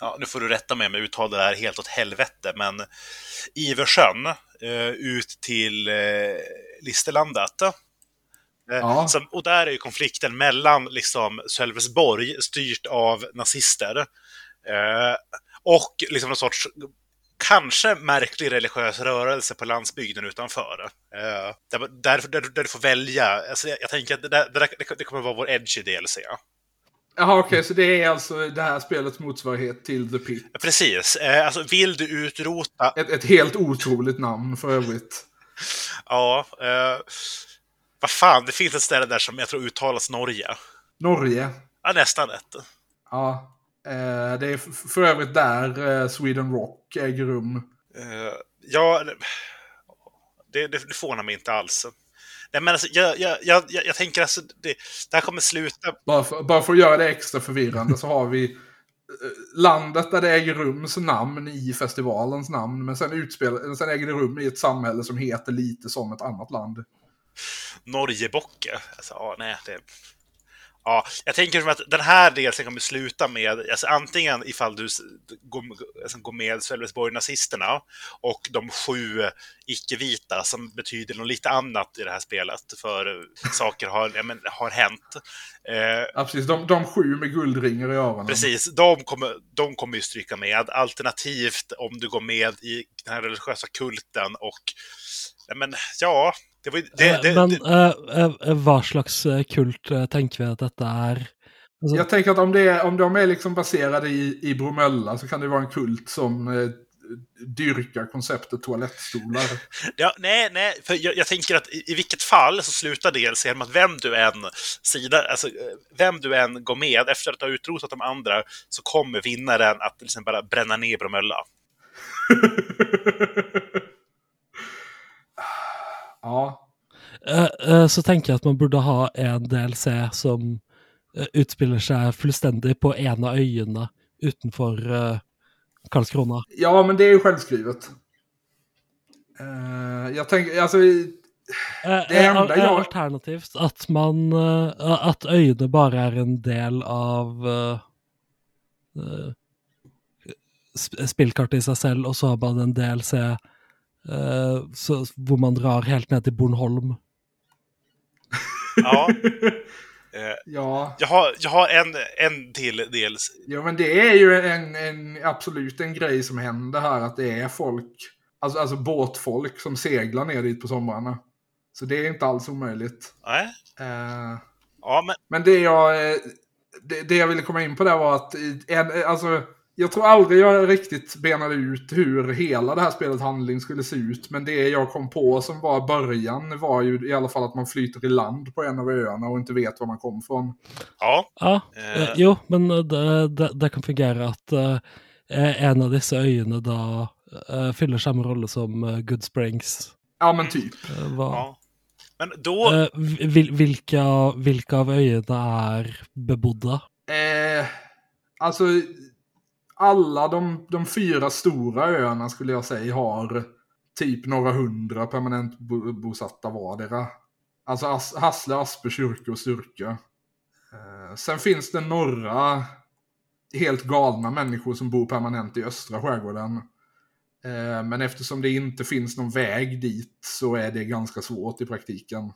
ja nu får du rätta mig om jag uttalar det här helt åt helvete, men Iversjön eh, ut till eh, Listerlandet. Eh, ja. Som, och där är ju konflikten mellan liksom Sölvesborg, styrt av nazister, eh, och liksom någon sorts kanske märklig religiös rörelse på landsbygden utanför. Eh, där, där, där, där du får välja. Alltså, jag, jag tänker att det, där, det, kommer vara vår edgy DLC.
Jaha, okej, okay, så det är alltså det här spelets motsvarighet till The Pit?
Precis. Eh, alltså, vill du utrota...
Ett, ett helt otroligt namn för övrigt.
ja. Eh, vad fan, det finns ett ställe där som jag tror uttalas Norge.
Norge?
Ja, nästan rätt.
Ja. Eh, det är för övrigt där eh, Sweden Rock äger rum.
Eh, ja, det, det, det förvånar mig inte alls. Nej, men alltså, jag, jag, jag, jag tänker alltså, det, det här kommer sluta...
Bara för, bara för att göra det extra förvirrande så har vi landet där det äger rums namn i festivalens namn. Men sen, utspel, sen äger det rum i ett samhälle som heter lite som ett annat land.
Norgebocke. Alltså, ja, nej, det... Ja, jag tänker som att den här delen kommer sluta med, alltså antingen ifall du går, alltså går med Sölvesborg-nazisterna och de sju icke-vita som betyder något lite annat i det här spelet, för saker har, ja, men, har hänt.
Eh, ja, precis. De, de sju med guldringar i öronen.
Precis, de kommer, de kommer ju stryka med. Alternativt om du går med i den här religiösa kulten och ja, men, ja, det var, det,
det, Men det, äh, vad slags kult tänker vi att detta är?
Alltså... Jag tänker att om, det är, om de är liksom baserade i, i Bromölla så kan det vara en kult som eh, dyrkar konceptet toalettstolar.
ja, nej, nej, för jag, jag, tänker att i, i vilket fall så slutar DLC med att vem du än sida, alltså vem du än går med efter att ha utrotat de andra så kommer vinnaren att liksom bara bränna ner Bromölla.
Ja.
Uh, så tänker jag att man borde ha en DLC som uh, utspelar sig fullständigt på en av öarna utanför Karlskrona.
Ja, men det är ju självskrivet. jag tänker, alltså...
Det enda jag... Alternativt att man, att öarna bara är en del av spelkartan i sig själv och så har man en DLC Uh, så, hvor man drar helt ned till Bornholm.
Ja. Uh, ja. Jag har, jag har en, en till del.
Ja, men det är ju en, en, absolut en grej som händer här. Att det är folk, alltså, alltså båtfolk som seglar ner dit på somrarna. Så det är inte alls omöjligt.
Nej.
Uh,
ja, men...
men det jag, det, det, jag ville komma in på där var att en, alltså, jag tror aldrig jag riktigt benade ut hur hela det här spelets handling skulle se ut. Men det jag kom på som var början var ju i alla fall att man flyter i land på en av öarna och inte vet var man kom från.
Ja.
ja eh. Jo, men det, det, det, kan fungera att uh, en av dessa öarna då uh, fyller samma roll som uh, Good Springs.
Ja, men typ.
Var.
Ja. Men då...
Uh, vilka, vilka av öarna är bebodda?
Eh, alltså alla de, de fyra stora öarna skulle jag säga har typ några hundra permanent bosatta vardera. Alltså As Hassle, Aspe, Kyrke och Styrke. Eh, sen finns det några helt galna människor som bor permanent i östra skärgården. Eh, men eftersom det inte finns någon väg dit så är det ganska svårt i praktiken.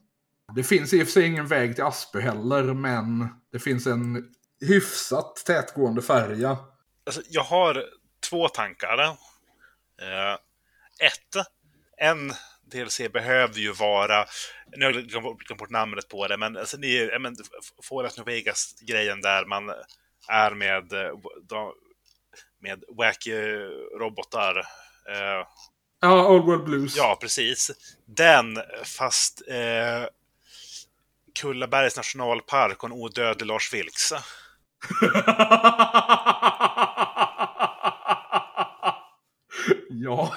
Det finns i och för sig ingen väg till Aspö heller, men det finns en hyfsat tätgående färja
Alltså, jag har två tankar. Eh, ett, en DLC behöver ju vara, nu har jag glömt bort namnet på det, men, alltså, det är men, Fallout New Vegas-grejen där man är med, med wacky robotar. Eh,
ja, Old World Blues.
Ja, precis. Den, fast eh, Kullabergs nationalpark och en odödlig Lars Vilks.
ja.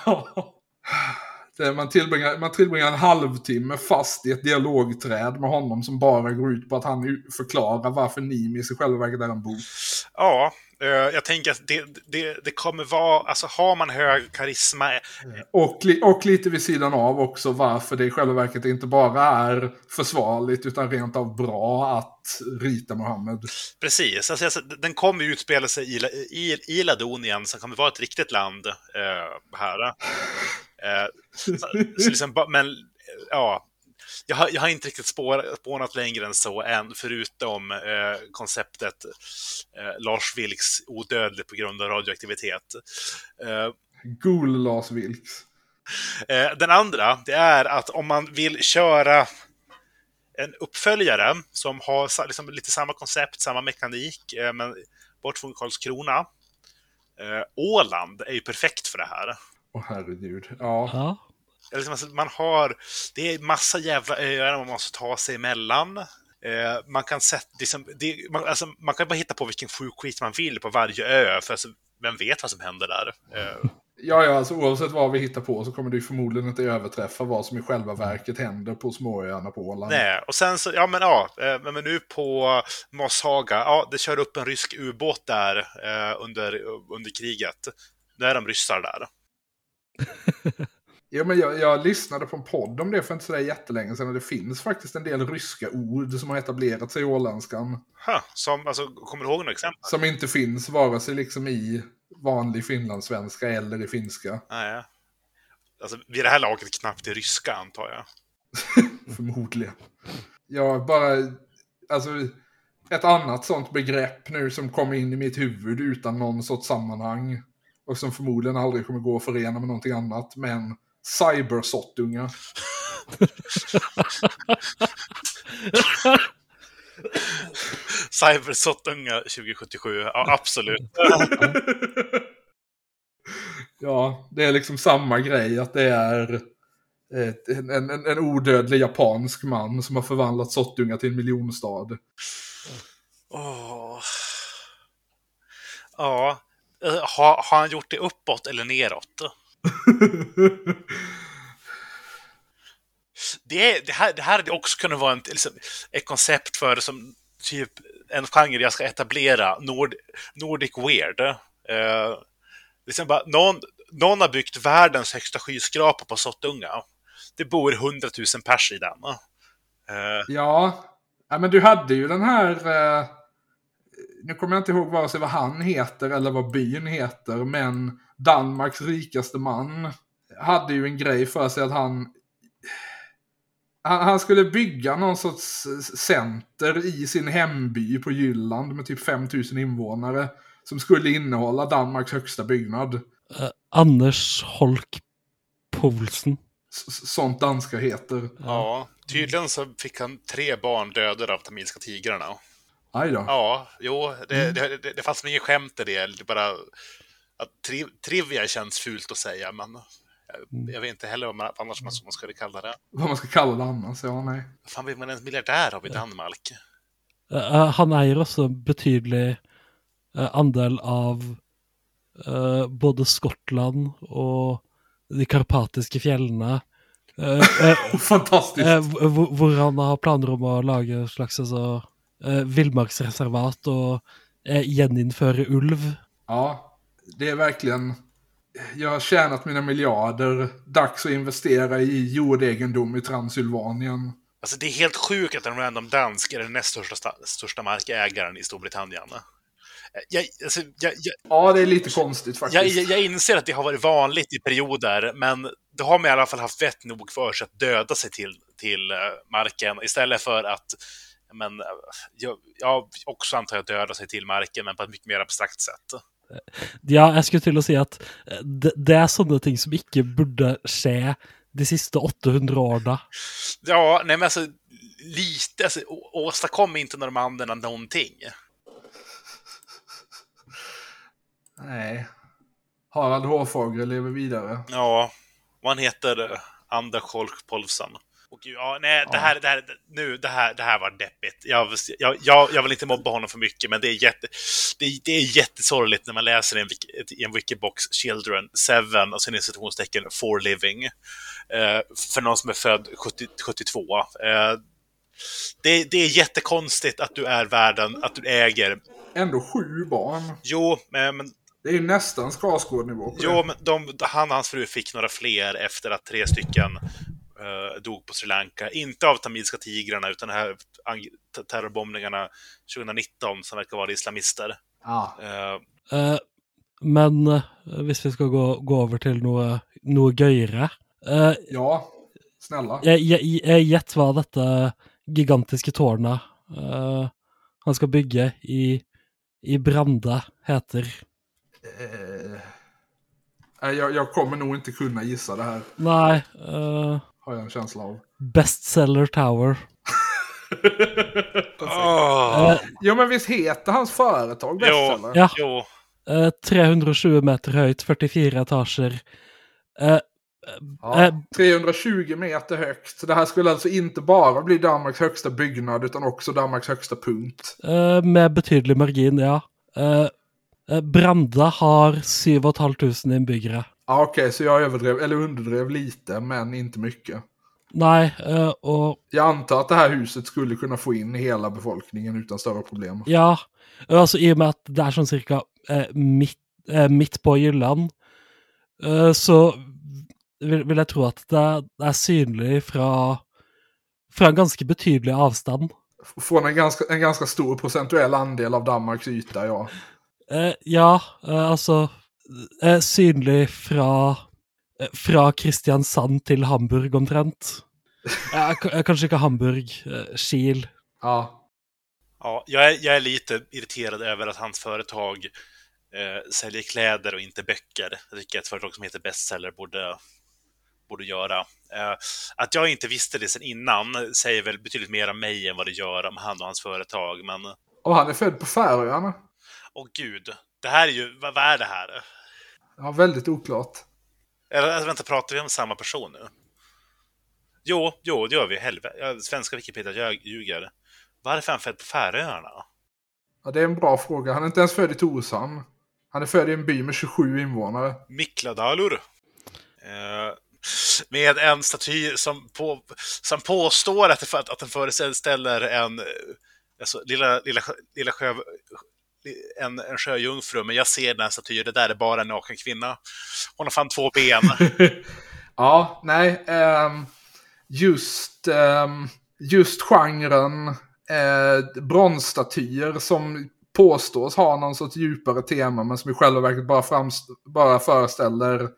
Man tillbringar, man tillbringar en halvtimme fast i ett dialogträd med honom som bara går ut på att han förklarar varför Nimis i själva verket är en bok.
Ja, jag tänker att det, det, det, kommer vara, alltså har man hög karisma...
Och, och lite vid sidan av också varför det i själva verket inte bara är försvarligt utan rent av bra att rita Mohammed.
Precis, alltså, alltså, den kommer utspela sig i, i, i Ladonien som kommer vara ett riktigt land eh, här. Eh, så, så liksom, men ja, jag har, jag har inte riktigt spår, spånat längre än så än, förutom eh, konceptet eh, Lars Vilks odödlig på grund av radioaktivitet. Eh,
Gol Lars Vilks.
Eh, den andra, det är att om man vill köra en uppföljare som har liksom lite samma koncept, samma mekanik, eh, men bort från Karlskrona. Eh, Åland är ju perfekt för det här.
Åh herregud. Ja.
Ja.
Eller liksom, alltså, man har, det är massa jävla öar man måste ta sig emellan. Eh, man kan sätta, liksom, det, man, alltså, man kan bara hitta på vilken sjuk skit man vill på varje ö, för alltså, vem vet vad som händer där? Eh,
Ja, ja, alltså oavsett vad vi hittar på så kommer det ju förmodligen inte överträffa vad som i själva verket händer på småöarna på Åland.
nej, och sen så, ja men ja, eh, men men nu på Mosshaga, ja, det kör upp en rysk ubåt där eh, under, under kriget. Nu är de ryssar där.
Ja, men jag, jag lyssnade på en podd om det för inte sådär jättelänge sedan och det finns faktiskt en del ryska ord som har etablerat sig i åländskan.
Huh, som, alltså, kommer du ihåg några exempel?
Som inte finns vare sig liksom i vanlig finlandssvenska eller i finska.
Nej. Alltså, vid det här laget knappt i ryska, antar jag.
Förmodligen. Jag bara, alltså ett annat sånt begrepp nu som kommer in i mitt huvud utan någon sorts sammanhang. Och som förmodligen aldrig kommer gå att förena med någonting annat. Men cybersottunga.
Cybersottunga 2077, ja absolut.
Ja, det är liksom samma grej att det är ett, en, en, en odödlig japansk man som har förvandlat Sottunga till en miljonstad.
Åh. Ja. Eh, Har, har han gjort det uppåt eller neråt? Det, det, här, det här hade också kunnat vara en, liksom, ett koncept för som typ en genre jag ska etablera, Nord, Nordic Weird. Eh, liksom bara, någon, någon har byggt världens högsta skyskrapa på Sottunga. Det bor 100 000 pers i den. Eh,
Ja, ja men du hade ju den här... Eh, nu kommer jag inte ihåg vare sig vad han heter eller vad byn heter, men Danmarks rikaste man hade ju en grej för sig att han... Han, han skulle bygga någon sorts center i sin hemby på Jylland med typ 5000 invånare. Som skulle innehålla Danmarks högsta byggnad.
Eh, Anders Holk Poulsen.
S- sånt danska heter.
Ja, tydligen så fick han tre barn dödade av tamilska tigrarna.
Aj då.
Ja, jo, det, det, det, det fanns ingen skämt i det. Det bara att tri, trivia känns fult att säga, men jag, jag vet inte heller vad man, annars man, man skulle kalla det.
Vad man ska kalla det annars, ja nej.
Fan, vill man en miljardär av i Danmark?
Eh, han eier også en betydelig eh, andel av eh, både Skottland og de eh, eh,
Fantastiskt.
eh, hvor han har planer om å lage en slags altså, eh, villmarksreservat og eh, gjeninnføre ulv.
Ja, det är verkligen... Jag har tjänat mina miljarder. Dags att investera i jordegendom i Transylvanien.
Alltså, det är helt sjukt att en random dansk är den näst största, sta- största markägaren i Storbritannien. Jag, alltså, jag, jag,
Ja, det är lite konstigt faktiskt.
jag, jag inser att det har varit vanligt i perioder, men då har man i alla fall haft vett nog för sig att döda sig till, till eh, marken istället för att men, eh, jag, jag också antar jag döda sig till marken, men på ett mycket mer abstrakt sätt.
Ja, jeg skulle til å si at eh, det, det er sånne ting som ikke burde skje de siste 800 årene.
Ja, nej men alltså lite, alltså, åstadkom inte normanderna någonting.
Nej. Harald Hårfagre lever vidare.
Ja, och han heter eh, Anders Holk Polfsen. Och ja, nej, det här, det här, nu, det här, det här var deppigt. Jag, jag, jag, jag vill inte mobba honom för mycket, men det är, jätte, det, är- det är jättesorgligt när man läser i en, i en Wikibox Children 7 och sen i citationstecken for living. Eh, för någon som är född 70, 72. Eh, det, det är jättekonstigt att du är världen, att du äger.
Ändå sju barn.
Jo, men,
Det är ju nästan Skarsgård-nivå
Jo, men de, han och hans fru fick några fler efter att tre stycken dog på Sri Lanka. Inte av tamilska tigrarna, utan de här terrorbombningarna 2019 som verkar vara islamister.
Ja.
Eh,
Eh, men eh, hvis vi skal gå, gå over til noe, noe gøyere eh,
ja, snälla.
jeg, jeg, jeg Gjett hva dette gigantiske tårnet eh, han skal bygge i, i Brande, heter.
Eh, Nej, Jag, jag kommer nog inte kunna gissa det här,
Nej. eh,
har jag en känsla av.
Bestseller Tower.
Åh,
Eh,
Jo, men visst heter hans företag. Bestseller?
ja.
jo.
eh, 320 meter höjt, 44 etager. Eh,
Ja,
Eh,
320 meter högt. Det här skulle alltså inte bara bli Danmarks högsta byggnad utan också Danmarks högsta punkt.
eh, med betydelig margin, ja. Eh, eh, Branda har 7 500 innbyggere.
Ja, Okej, så jag överdrev, eller underdrev lite, men inte mycket.
Nei, eh, og
Jag antar att det här huset skulle kunna få in hela befolkningen utan större problem.
ja, altså i og med at det er sånn cirka eh, midt, eh, midt på Jylland, eh, så vil, vil jeg tro at det, det er synlig fra, fra en ganske betydelig avstand.
Från en ganska, en ganska stor procentuell andel av Danmarks yta, ja.
Eh, ja, eh, altså eh, Synlig fra eh, Fra Kristiansand til Hamburg, omtrent. Ja, eh, kanskje ikke Hamburg. Kiel.
Ja,
Ja, jag, är, jag är lite irriterad över att hans företag eh, säljer kläder och inte böcker. Jag tycker ett företag som heter Bestseller borde, borde göra. Eh, att jag inte visste det sedan innan säger väl betydligt mer om mig än vad det gör om han och hans företag. Men,
och han är född på Färöarna.
åh gud, det här är ju, vad, vad är det här?
Ja, väldigt oklart.
Eller alltså, vänta, pratar vi om samma person nu? Jo, jo, det gör vi. Helvete. Svenska Wikipedia jag ljuger. Varför är han född på Färöarna?
Ja, det är en bra fråga. Han är inte ens född i Torshamn. Han är född i en by med 27 invånare.
Mikladalur. Eh, med en staty som, på, som påstår att, det, att den föreställer en eh, alltså, lilla, lilla, lilla sjö, en, en sjöjungfru, men jag ser den här statyn, det där är bara en naken kvinna. Hon har fan två ben.
ja, nej. ehm, just, ehm, just genren eh, bronsstatyer som påstås ha någon sorts djupare tema men som i själva verket bara, framst- bara föreställer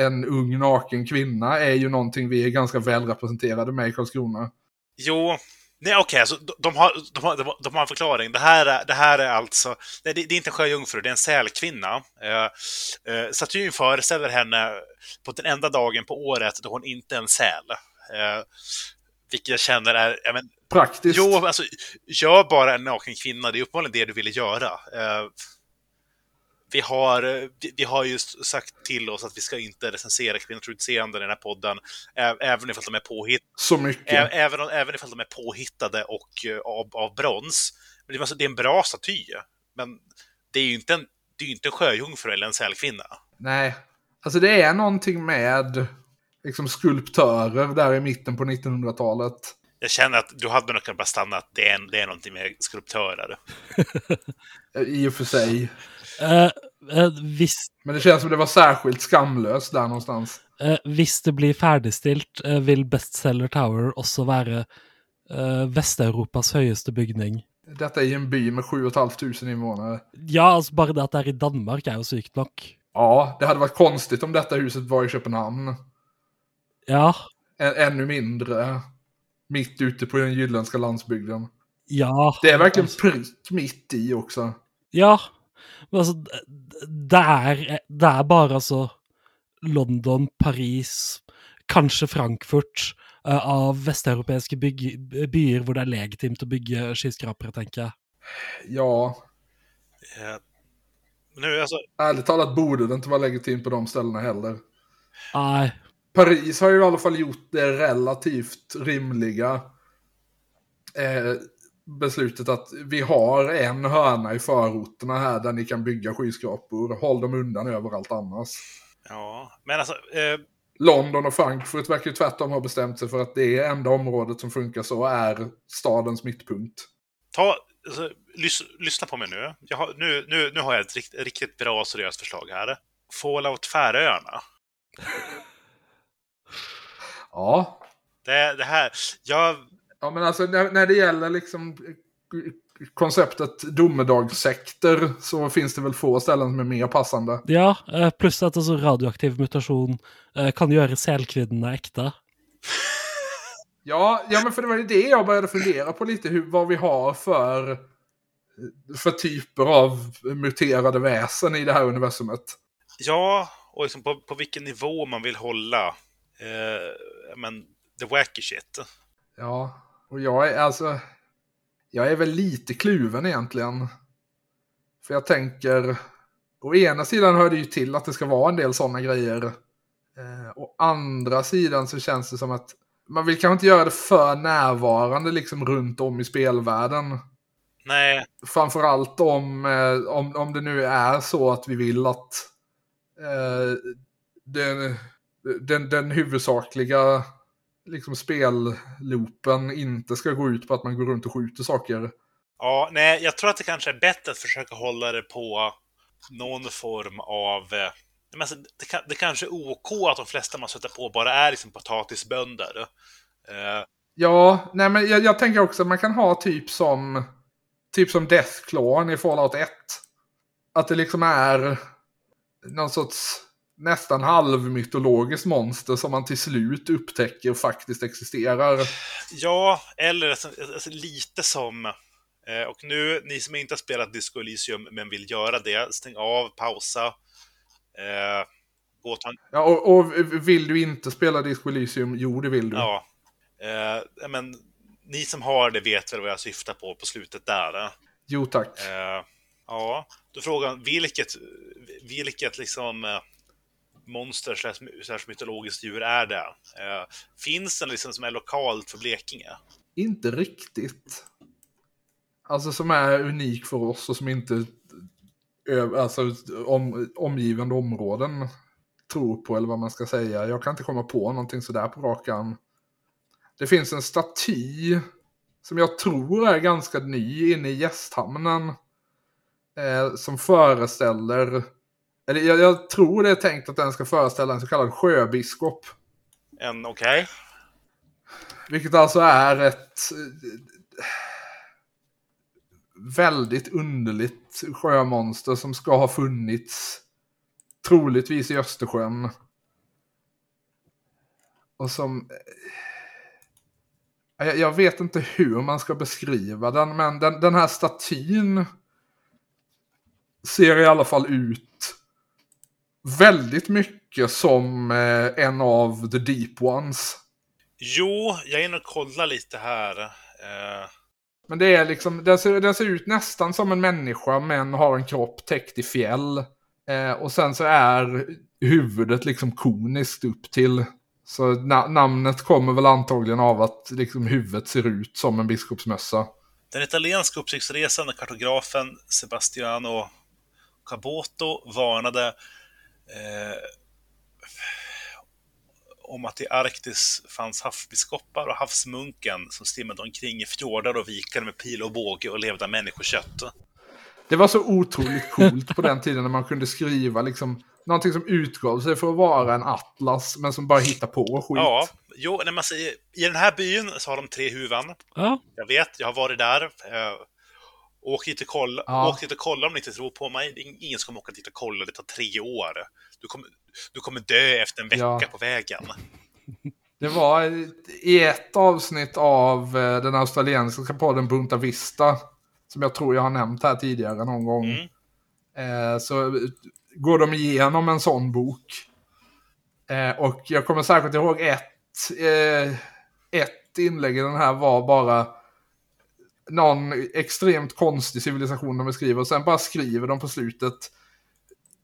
en ung naken kvinna är ju någonting vi är ganska väl representerade med i Karlskrona.
Jo, nej okej, alltså, de, har, de, har, de har- en förklaring. Det här är, det här är alltså, det, det är inte en sjöjungfru, det är en sälkvinna. Eh, eh, statyn föreställer henne på den enda dagen på året då hon inte är en säl. Eh, vilket jag känner är, ja, men,
Praktiskt.
jo, alltså, gör bara en naken kvinna, det är uppenbarligen det du ville göra. Eh, vi har, eh, vi, har ju sagt till oss att vi ska inte recensera kvinnors utseende i den här podden, även ifall de är påhittade.
Så mycket.
Även, även ifall de är påhittade och eh, av, av brons. Men det, är en bra staty. Men det är ju inte en, det är inte en sjöjungfru eller en sälkvinna.
Nej. Alltså det är någonting med liksom skulptörer där i mitten på 1900-talet.
Jag känner att du hade nog kunnat bara stanna att det är, det är någonting med skulptörer.
I och för sig.
Eh, hvis,
Men det känns som det var särskilt skamlöst där någonstans.
eh, hvis det blir ferdigstilt, eh, vil Bestseller Tower også være eh, Vest-Europas høyeste bygning.
Detta är en by med 7 500 invånare.
Ja, altså bare det at det er i Danmark, er jo sykt nok.
Ja, det hade varit konstigt om detta huset var i Köpenhamn.
Ja,
Ä- ännu mindre mitt ute på den jylländska landsbygden.
ja.
Det är verkligen prick mitt i också.
Ja, men altså Det er, det er bare altså London, Paris, kanskje Frankfurt eh, av vesteuropeiske byer hvor det er legitimt å bygge skyskrapere, tenker jeg.
Ja,
Eh, Nu, alltså,
ärligt talat borde det inte vara legitimt på de ställena heller.
Nei.
Paris har ju i alla fall gjort det relativt rimliga eh, beslutet att vi har en hörna i förorterna här där ni kan bygga skyskrapor. Håll dem undan överallt annars.
ja, men alltså, eh,
London och Frankfurt verkar ju tvärtom ha bestämt sig för att det enda området som funkar så är stadens mittpunkt.
ta, alltså, lys, lyssna på mig nu. Har, nu, nu. Nu har jag ett rikt, riktigt bra och seriöst förslag här. Fallout Färöarna.
Ja,
Det, det här, jag,
ja men alltså när, när det gäller liksom eh, konceptet domedagssekter så finns det väl få ställen som är mer passande.
Ja, eh, pluss at altså radioaktiv mutasjon eh, kan gjøre selkvinnene ekte.
Ja, ja, men för det var ju det jag började fundera på lite, hur, vad vi har för, för typer av muterade väsen i det här universumet.
Ja, och liksom på, på vilken nivå man vill hålla eh, men, the wacky shit.
Ja, och jag är alltså... Jag är väl lite kluven egentligen. För jag tänker... Å ena sidan hör det ju till att det ska vara en del sådana grejer. Eh, å andra sidan så känns det som att man vill kanske inte göra det för närvarande liksom runt om i spelvärlden.
Nej.
Framförallt om, eh, om, om det nu är så att vi vill att eh, den, den, den huvudsakliga liksom spelloopen inte ska gå ut på att man går runt och skjuter saker.
Ja, nej, jag tror att det kanske är bättre att försöka hålla det på någon form av... Eh, men alltså, det, kan, det kanske är OK att de flesta man sätter på bara är liksom potatisbönder. Eh,
Ja, nej men jag, jag tänker också att man kan ha typ som typ som Deathclawn i Fallout 1. Att det liksom är någon sorts nästan halvmytologiskt monster som man till slut upptäcker faktiskt existerar.
ja, eller alltså, alltså, lite som... Eh, och nu, ni som inte har spelat Disco Elysium men vill göra det, stäng av, pausa. Eh, gå
Ja, och, och vill du inte spela Disco Elysium? Jo, det vill du.
Ja. Eh, men, ni som har det vet väl vad jag syftar på på slutet där. Eh?
Jo, tack.
Eh, ja, då frågan vilket, vilket liksom monster slash, mytologiskt djur är det? Eh, finns den liksom som är lokalt för Blekinge?
Inte riktigt. Alltså som är unik för oss och som inte alltså, om, omgivande områden tror på eller vad man ska säga. Jag kan inte komma på någonting sådär på rak arm. Det finns en staty som jag tror är ganska ny inne i gästhamnen. Eh, som föreställer, eller jag, jag tror det är tänkt att den ska föreställa en så kallad sjöbiskop.
En, okej.
Vilket alltså är ett väldigt underligt sjömonster som ska ha funnits troligtvis i Östersjön. Och som... Jag, jag vet inte hur man ska beskriva den, men den, den här statyn ser i alla fall ut väldigt mycket som eh, en av the deep ones.
Jo, jag är inne och kollar lite här. Eh,
Men det är liksom, den ser, den ser ut nästan som en människa men har en kropp täckt i fjäll. Eh, och sen så är huvudet liksom koniskt upp till. Så na- namnet kommer väl antagligen av att liksom huvudet ser ut som en biskopsmössa.
Den italienska uppsiktsresande kartografen Sebastiano Caboto varnade eh, om att i Arktis fanns havsbiskopar och havsmunken som stimmade omkring i fjordar och vikar med pil och båge och levde av människokött.
Det var så otroligt coolt på den tiden när man kunde skriva liksom någonting som utgav sig för att vara en atlas men som bara hittar på skit.
Ja, jo, när man säger, i den här byn så har de tre huvuden.
Ja,
Jag vet, jag har varit där. Åk dit och kolla,
Ja.
åk dit och kolla om ni inte tror på mig. Ingen kommer åka dit och kolla, det tar tre år. Du kommer, du kommer dö efter en vecka
Ja.
på vägen.
Det var i ett avsnitt av eh, den australiensiska podden Bunta Vista. Som jag tror jag har nämnt här tidigare någon gång.
Mm.
Eh, så går de igenom en sån bok. Eh, och jag kommer särskilt ihåg ett, ett inlägg i den här var bara någon extremt konstig civilisation de beskriver. Och sen bara skriver de på slutet.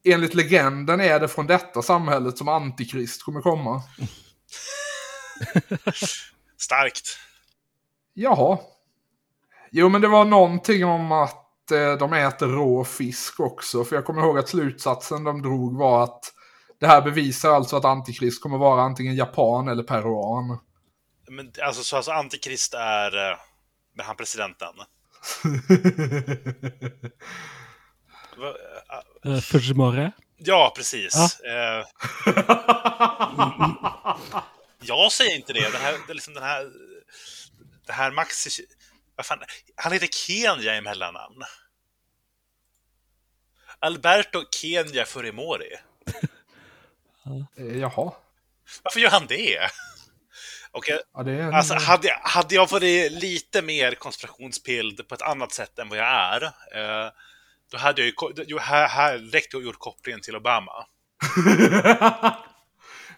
Enligt legenden är det från detta samhället som antikrist kommer komma.
Starkt.
Jaha. Jo, men det var någonting om att eh, de äter rå fisk också. För jag kommer ihåg att slutsatsen de drog var att det här bevisar alltså att Antikrist kommer vara antingen japan eller peruan.
Men, alltså, så alltså Antikrist är eh, med han presidenten. Eh,
eh, Fujimori.
Ja, precis. Eh, jag säger inte det. Det här, det är liksom den här... Det här Max... Vad fan, han heter Kenya i mellannamn. Alberto Kenya Furimori.
Jaha.
Varför gör han det? Och jag,
Ja, det är en...
Alltså, hade, jag- hade jag varit lite mer konspirationspild på ett annat sätt än vad jag är, eh, då hade jag ju jo, här, här direkt gjort kopplingen till Obama.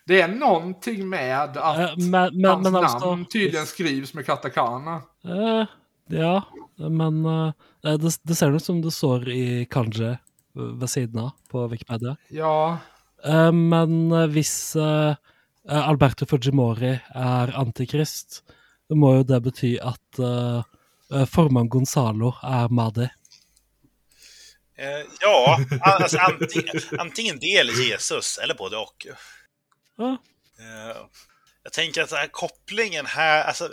det är någonting med att
Eh, men, men,
hans
men altså
namn tydligen skrivs med katakana.
Eh, ja, men eh, det, det ser ut som det står i kanji eh, ved siden av på Wikipedia.
Ja,
Eh, men eh, eh, eh, Alberto Fujimori er antikrist, det må jo det bety at eh, eh, formann Gonzalo er Madi.
Eh, ja, alltså antingen, antingen det eller Jesus, eller både och.
Ja.
Eh, jag tänker att här kopplingen här, alltså,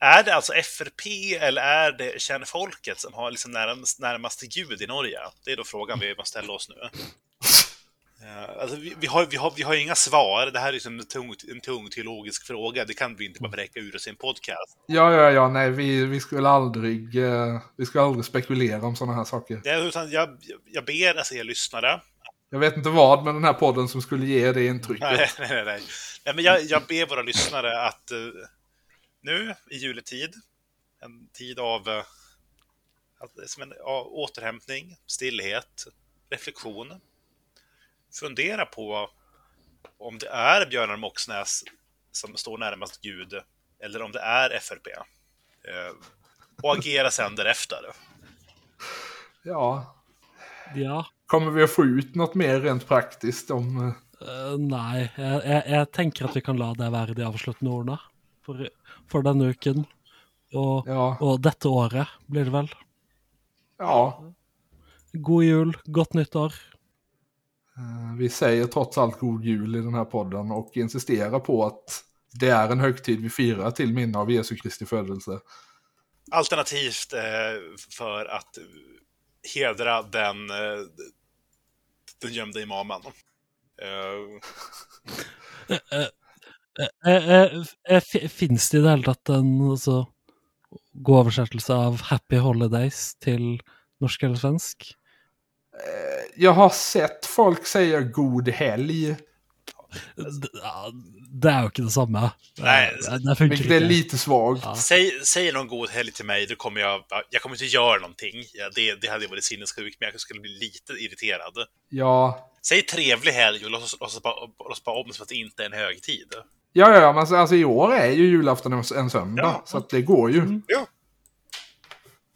är det alltså FRP eller är det kärnfolket som har liksom närmast, närmast till Gud i Norge? Det är då frågan vi måste ställa oss nu. Eh, alltså, vi, vi, har, vi, har, vi har inga svar. Det här är liksom en tung, en tung teologisk fråga. Det kan vi inte bara bräcka ur oss i en podcast.
ja, ja, ja, nej, vi, vi skulle aldrig, eh, vi skulle aldrig spekulera om sådana här saker.
Det är, utan jag, jag ber alltså er lyssnare
Jag vet inte vad med den här podden som skulle ge det intrycket.
Nej, nej, nej. nej. men jag, jag ber våra lyssnare att eh, nu i juletid, en tid av att- som en ja, återhämtning, stillhet, reflektion, fundera på om det är Björnar Moxnäs som står närmast Gud eller om det är FRP. Eh, och agera sen därefter.
Ja,
Ja.
kommer vi att få ut något mer rent praktiskt om... eh,
Eh, nei, jeg, jeg, jeg tenker at vi kan la det være de avsluttende ordene for, for denne uken. Og,
Ja,
og dette året, blir det vel.
ja,
God jul, godt nyttår.
eh, vi säger trots allt god jul i den här podden och insisterar på att det är en högtid vi firar till minne av Jesu Kristi födelse.
Alternativt eh, för att hedra den, eh, den gömda imamen. Eh,
Eh, eh, eh, fi- Fins det i det hele tatt en altså, god oversettelse av 'Happy Holidays' til norsk eller svensk?
Eh, Jag har sett folk säga god helg,
Det, jo ikke det samme.
Nei,
det,
vilket är lite svagt.
Ja.
säg, säg någon god helg till mig, då kommer jag... Jag kommer inte göra någonting. Det, det hade varit sinnessjukt, men jag skulle bli lite irriterad.
Ja,
Säg trevlig helg och låtsas, låtsas, bara, låtsas bara om som att det inte är en högtid.
ja, ja, ja men alltså, alltså i år är ju julafton en, en söndag,
Ja.
så att det går ju.
Mm.
Ja.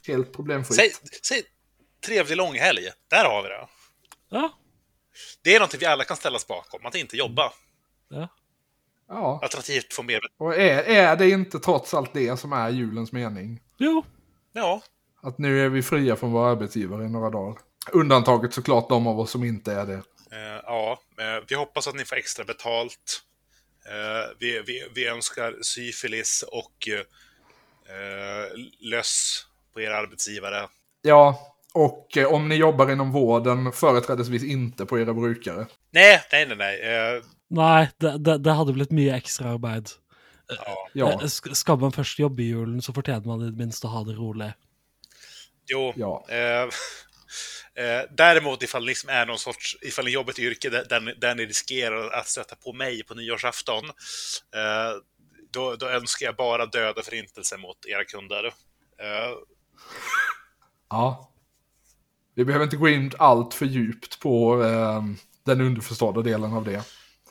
Helt problemfritt.
Säg, säg trevlig långhelg. Där har vi det.
Ja,
Det är någonting vi alla kan ställa oss bakom, att inte jobba.
ja.
Ja,
Alternativt få mer...
och är, är det inte trots allt det som är julens mening?
Jo.
Ja,
Att nu är vi fria från våra arbetsgivare i några dagar. Undantaget såklart de av oss som inte är det.
Eh, ja, eh, vi hoppas att ni får extra betalt. Eh, vi, vi, vi önskar syfilis och eh, löss på era arbetsgivare.
Ja, och eh, om ni jobbar inom vården, företrädesvis inte på era brukare.
Nej, nej, nej. nej. Eh,
Nei, det, det, det hadde blitt mye ekstraarbeid.
ja,
Ja,
Eh, sk- Skal man først jobbe i julen, så fortjener man i det minste å ha det rolig.
jo.
ja.
Eh, eh, däremot ifall ni liksom är någon sorts, ifall ni jobbar ett yrke där, där, ni- riskerar att stöta på mig på nyårsafton, eh, då, då önskar jag bara död och förintelse mot era kunder. Eh,
ja. Vi behöver inte gå in allt för djupt på eh, den underförstådda delen av det.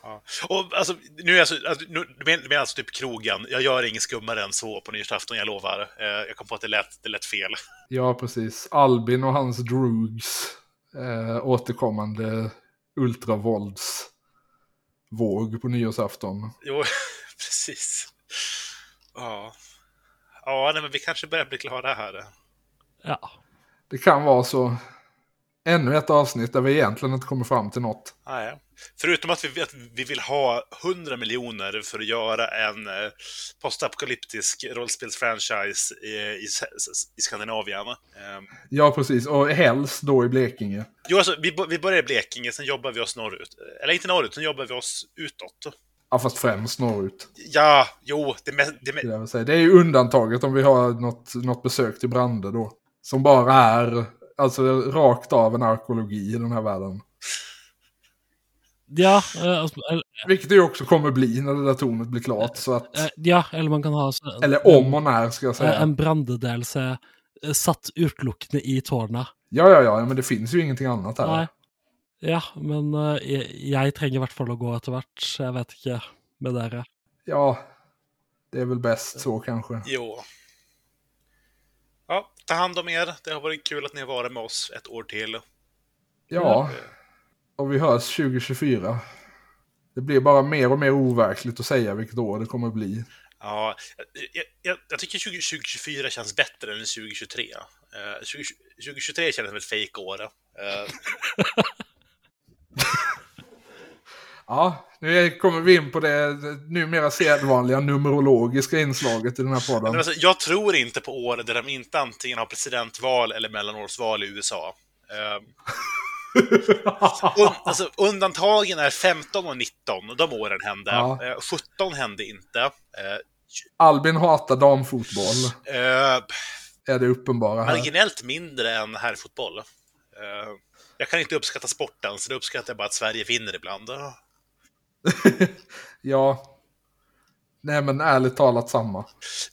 Ja. Och alltså, nu är alltså, nu, du menar, du menar alltså typ krogen. Jag gör inget skummare än så på nyårsafton, jag lovar. Eh, jag kom på att det lät, det lät fel.
Ja, precis. Albin och hans drugs. Eh, återkommande ultravåldsvåg på nyårsafton.
Jo, precis. Ja. Ja, nej, men vi kanske börjar bli klara här.
Ja.
Det kan vara så. Ännu ett avsnitt där vi egentligen inte kommer fram till något.
Nej. Förutom att vi, att vi vill ha 100 miljoner för att göra en eh, postapokalyptisk rollspelsfranchise i, i, i Skandinavien. Eh,
Ja, precis. Och helst då i Blekinge.
jo, alltså, vi, vi börjar i Blekinge, sen jobbar vi oss norrut. Eller inte norrut, sen jobbar vi oss utåt.
Ja, fast främst norrut.
Ja, jo, det, me, det, me,
skulle jag vilja säga. Det är ju undantaget om vi har något, något besök till Brande då. Som bara är alltså rakt av en arkeologi i den här världen.
Ja, eh, altså, eller,
Vilket det ju också kommer bli när det där tornet blir klart. Så att,
eh, ja, eller man kan ha så-
eller om och när ska jag
eh,
säga.
en brandedelse eh, satt utelukkende i tårnet.
Ja, ja, ja, men det finns ju ingenting annat här.
Nei. Ja, men eh, jeg, jeg trenger i hvert fall å gå etter hvert. Jeg vet ikke med dere.
Ja, det är väl bäst så kanske.
Jo. Ta hand om er. Det har varit kul att ni har varit med oss ett år till.
Ja, och vi hörs 2024. Det blir bara mer och mer overkligt att säga vilket år det kommer att bli.
Ja, jag, jag, jag tycker 20, 2024 känns bättre än 2023. Eh, 20, 2023 känns som ett fejkår. Uh,
Ja, nu kommer vi in på det numera sedvanliga numerologiska inslaget i den här podden.
alltså, jag tror inte på år där de inte antingen har presidentval eller mellanårsval i USA. Eh, un, alltså, undantagen är 15 och 19, de åren hände.
Ja.
Eh, 17 hände inte. Eh,
Albin hatar damfotboll,
eh,
är det uppenbara här.
marginellt mindre än herrfotboll. Eh, jag kan inte uppskatta sporten, så det uppskattar jag bara att Sverige vinner ibland.
Ja. Nej men ärligt talat samma.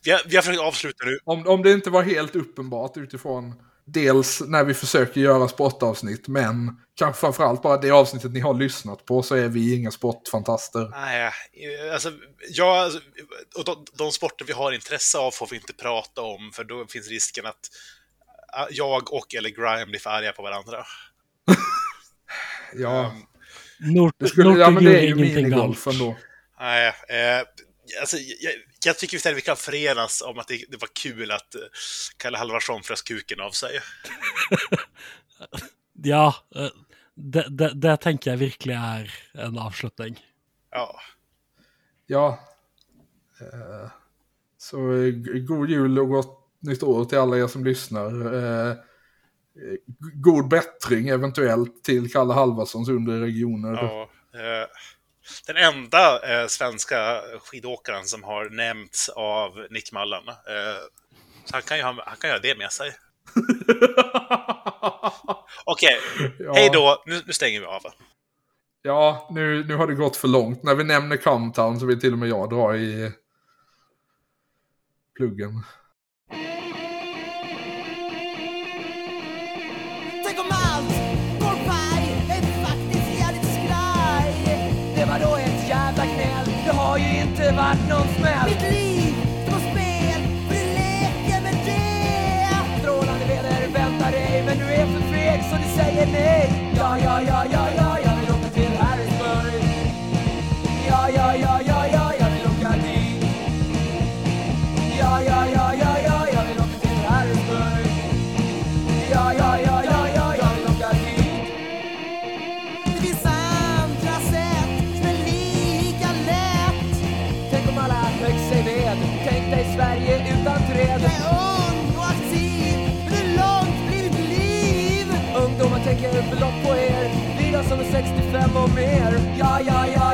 Vi har, vi har försökt avsluta nu.
Om, om det inte var helt uppenbart utifrån dels när vi försöker göra sportavsnitt, men kanske framförallt bara det avsnittet ni har lyssnat på så är vi inga sportfantaster.
Nej, alltså, jag, alltså, och de, de sporter vi har intresse av får vi inte prata om, för då finns risken att äh, jag och eller Grime blir för arga på varandra.
Ja,
Um,
Nort,
det, skulle, ja, men det är ju
ingenting
minigolf
galt.
ändå.
Nej, eh, alltså, jag, jag tycker istället vi kan förenas om att det, det var kul att eh, Kalle Halvarsson frös kuken av sig.
Ja, eh, det, det, det tenker jeg virkelig er en avslutning.
Ja,
Ja. Eh, Så eh, god jul och gott nytt år till alla er som lyssnar. Eh, God bättring eventuellt till Kalle Halvarssons undre regioner.
ja. Eh, den enda eh, svenska skidåkaren som har nämnts av Nick Mallan. Eh, han kan ju ha, han kan göra det med sig. Okej,
Ja.
hej då. Nu, nu stänger vi av.
Ja, nu, nu har det gått för långt. När vi nämner Comtown så vill till och med jag dra i pluggen.
Varit någon smäll. Mitt liv står spel, för du leker med det. Strålande väder väntar dig, men du är för feg så du säger nej. Ja, ja, ja, ja, ja, fem och mer. Ja, ja, ja,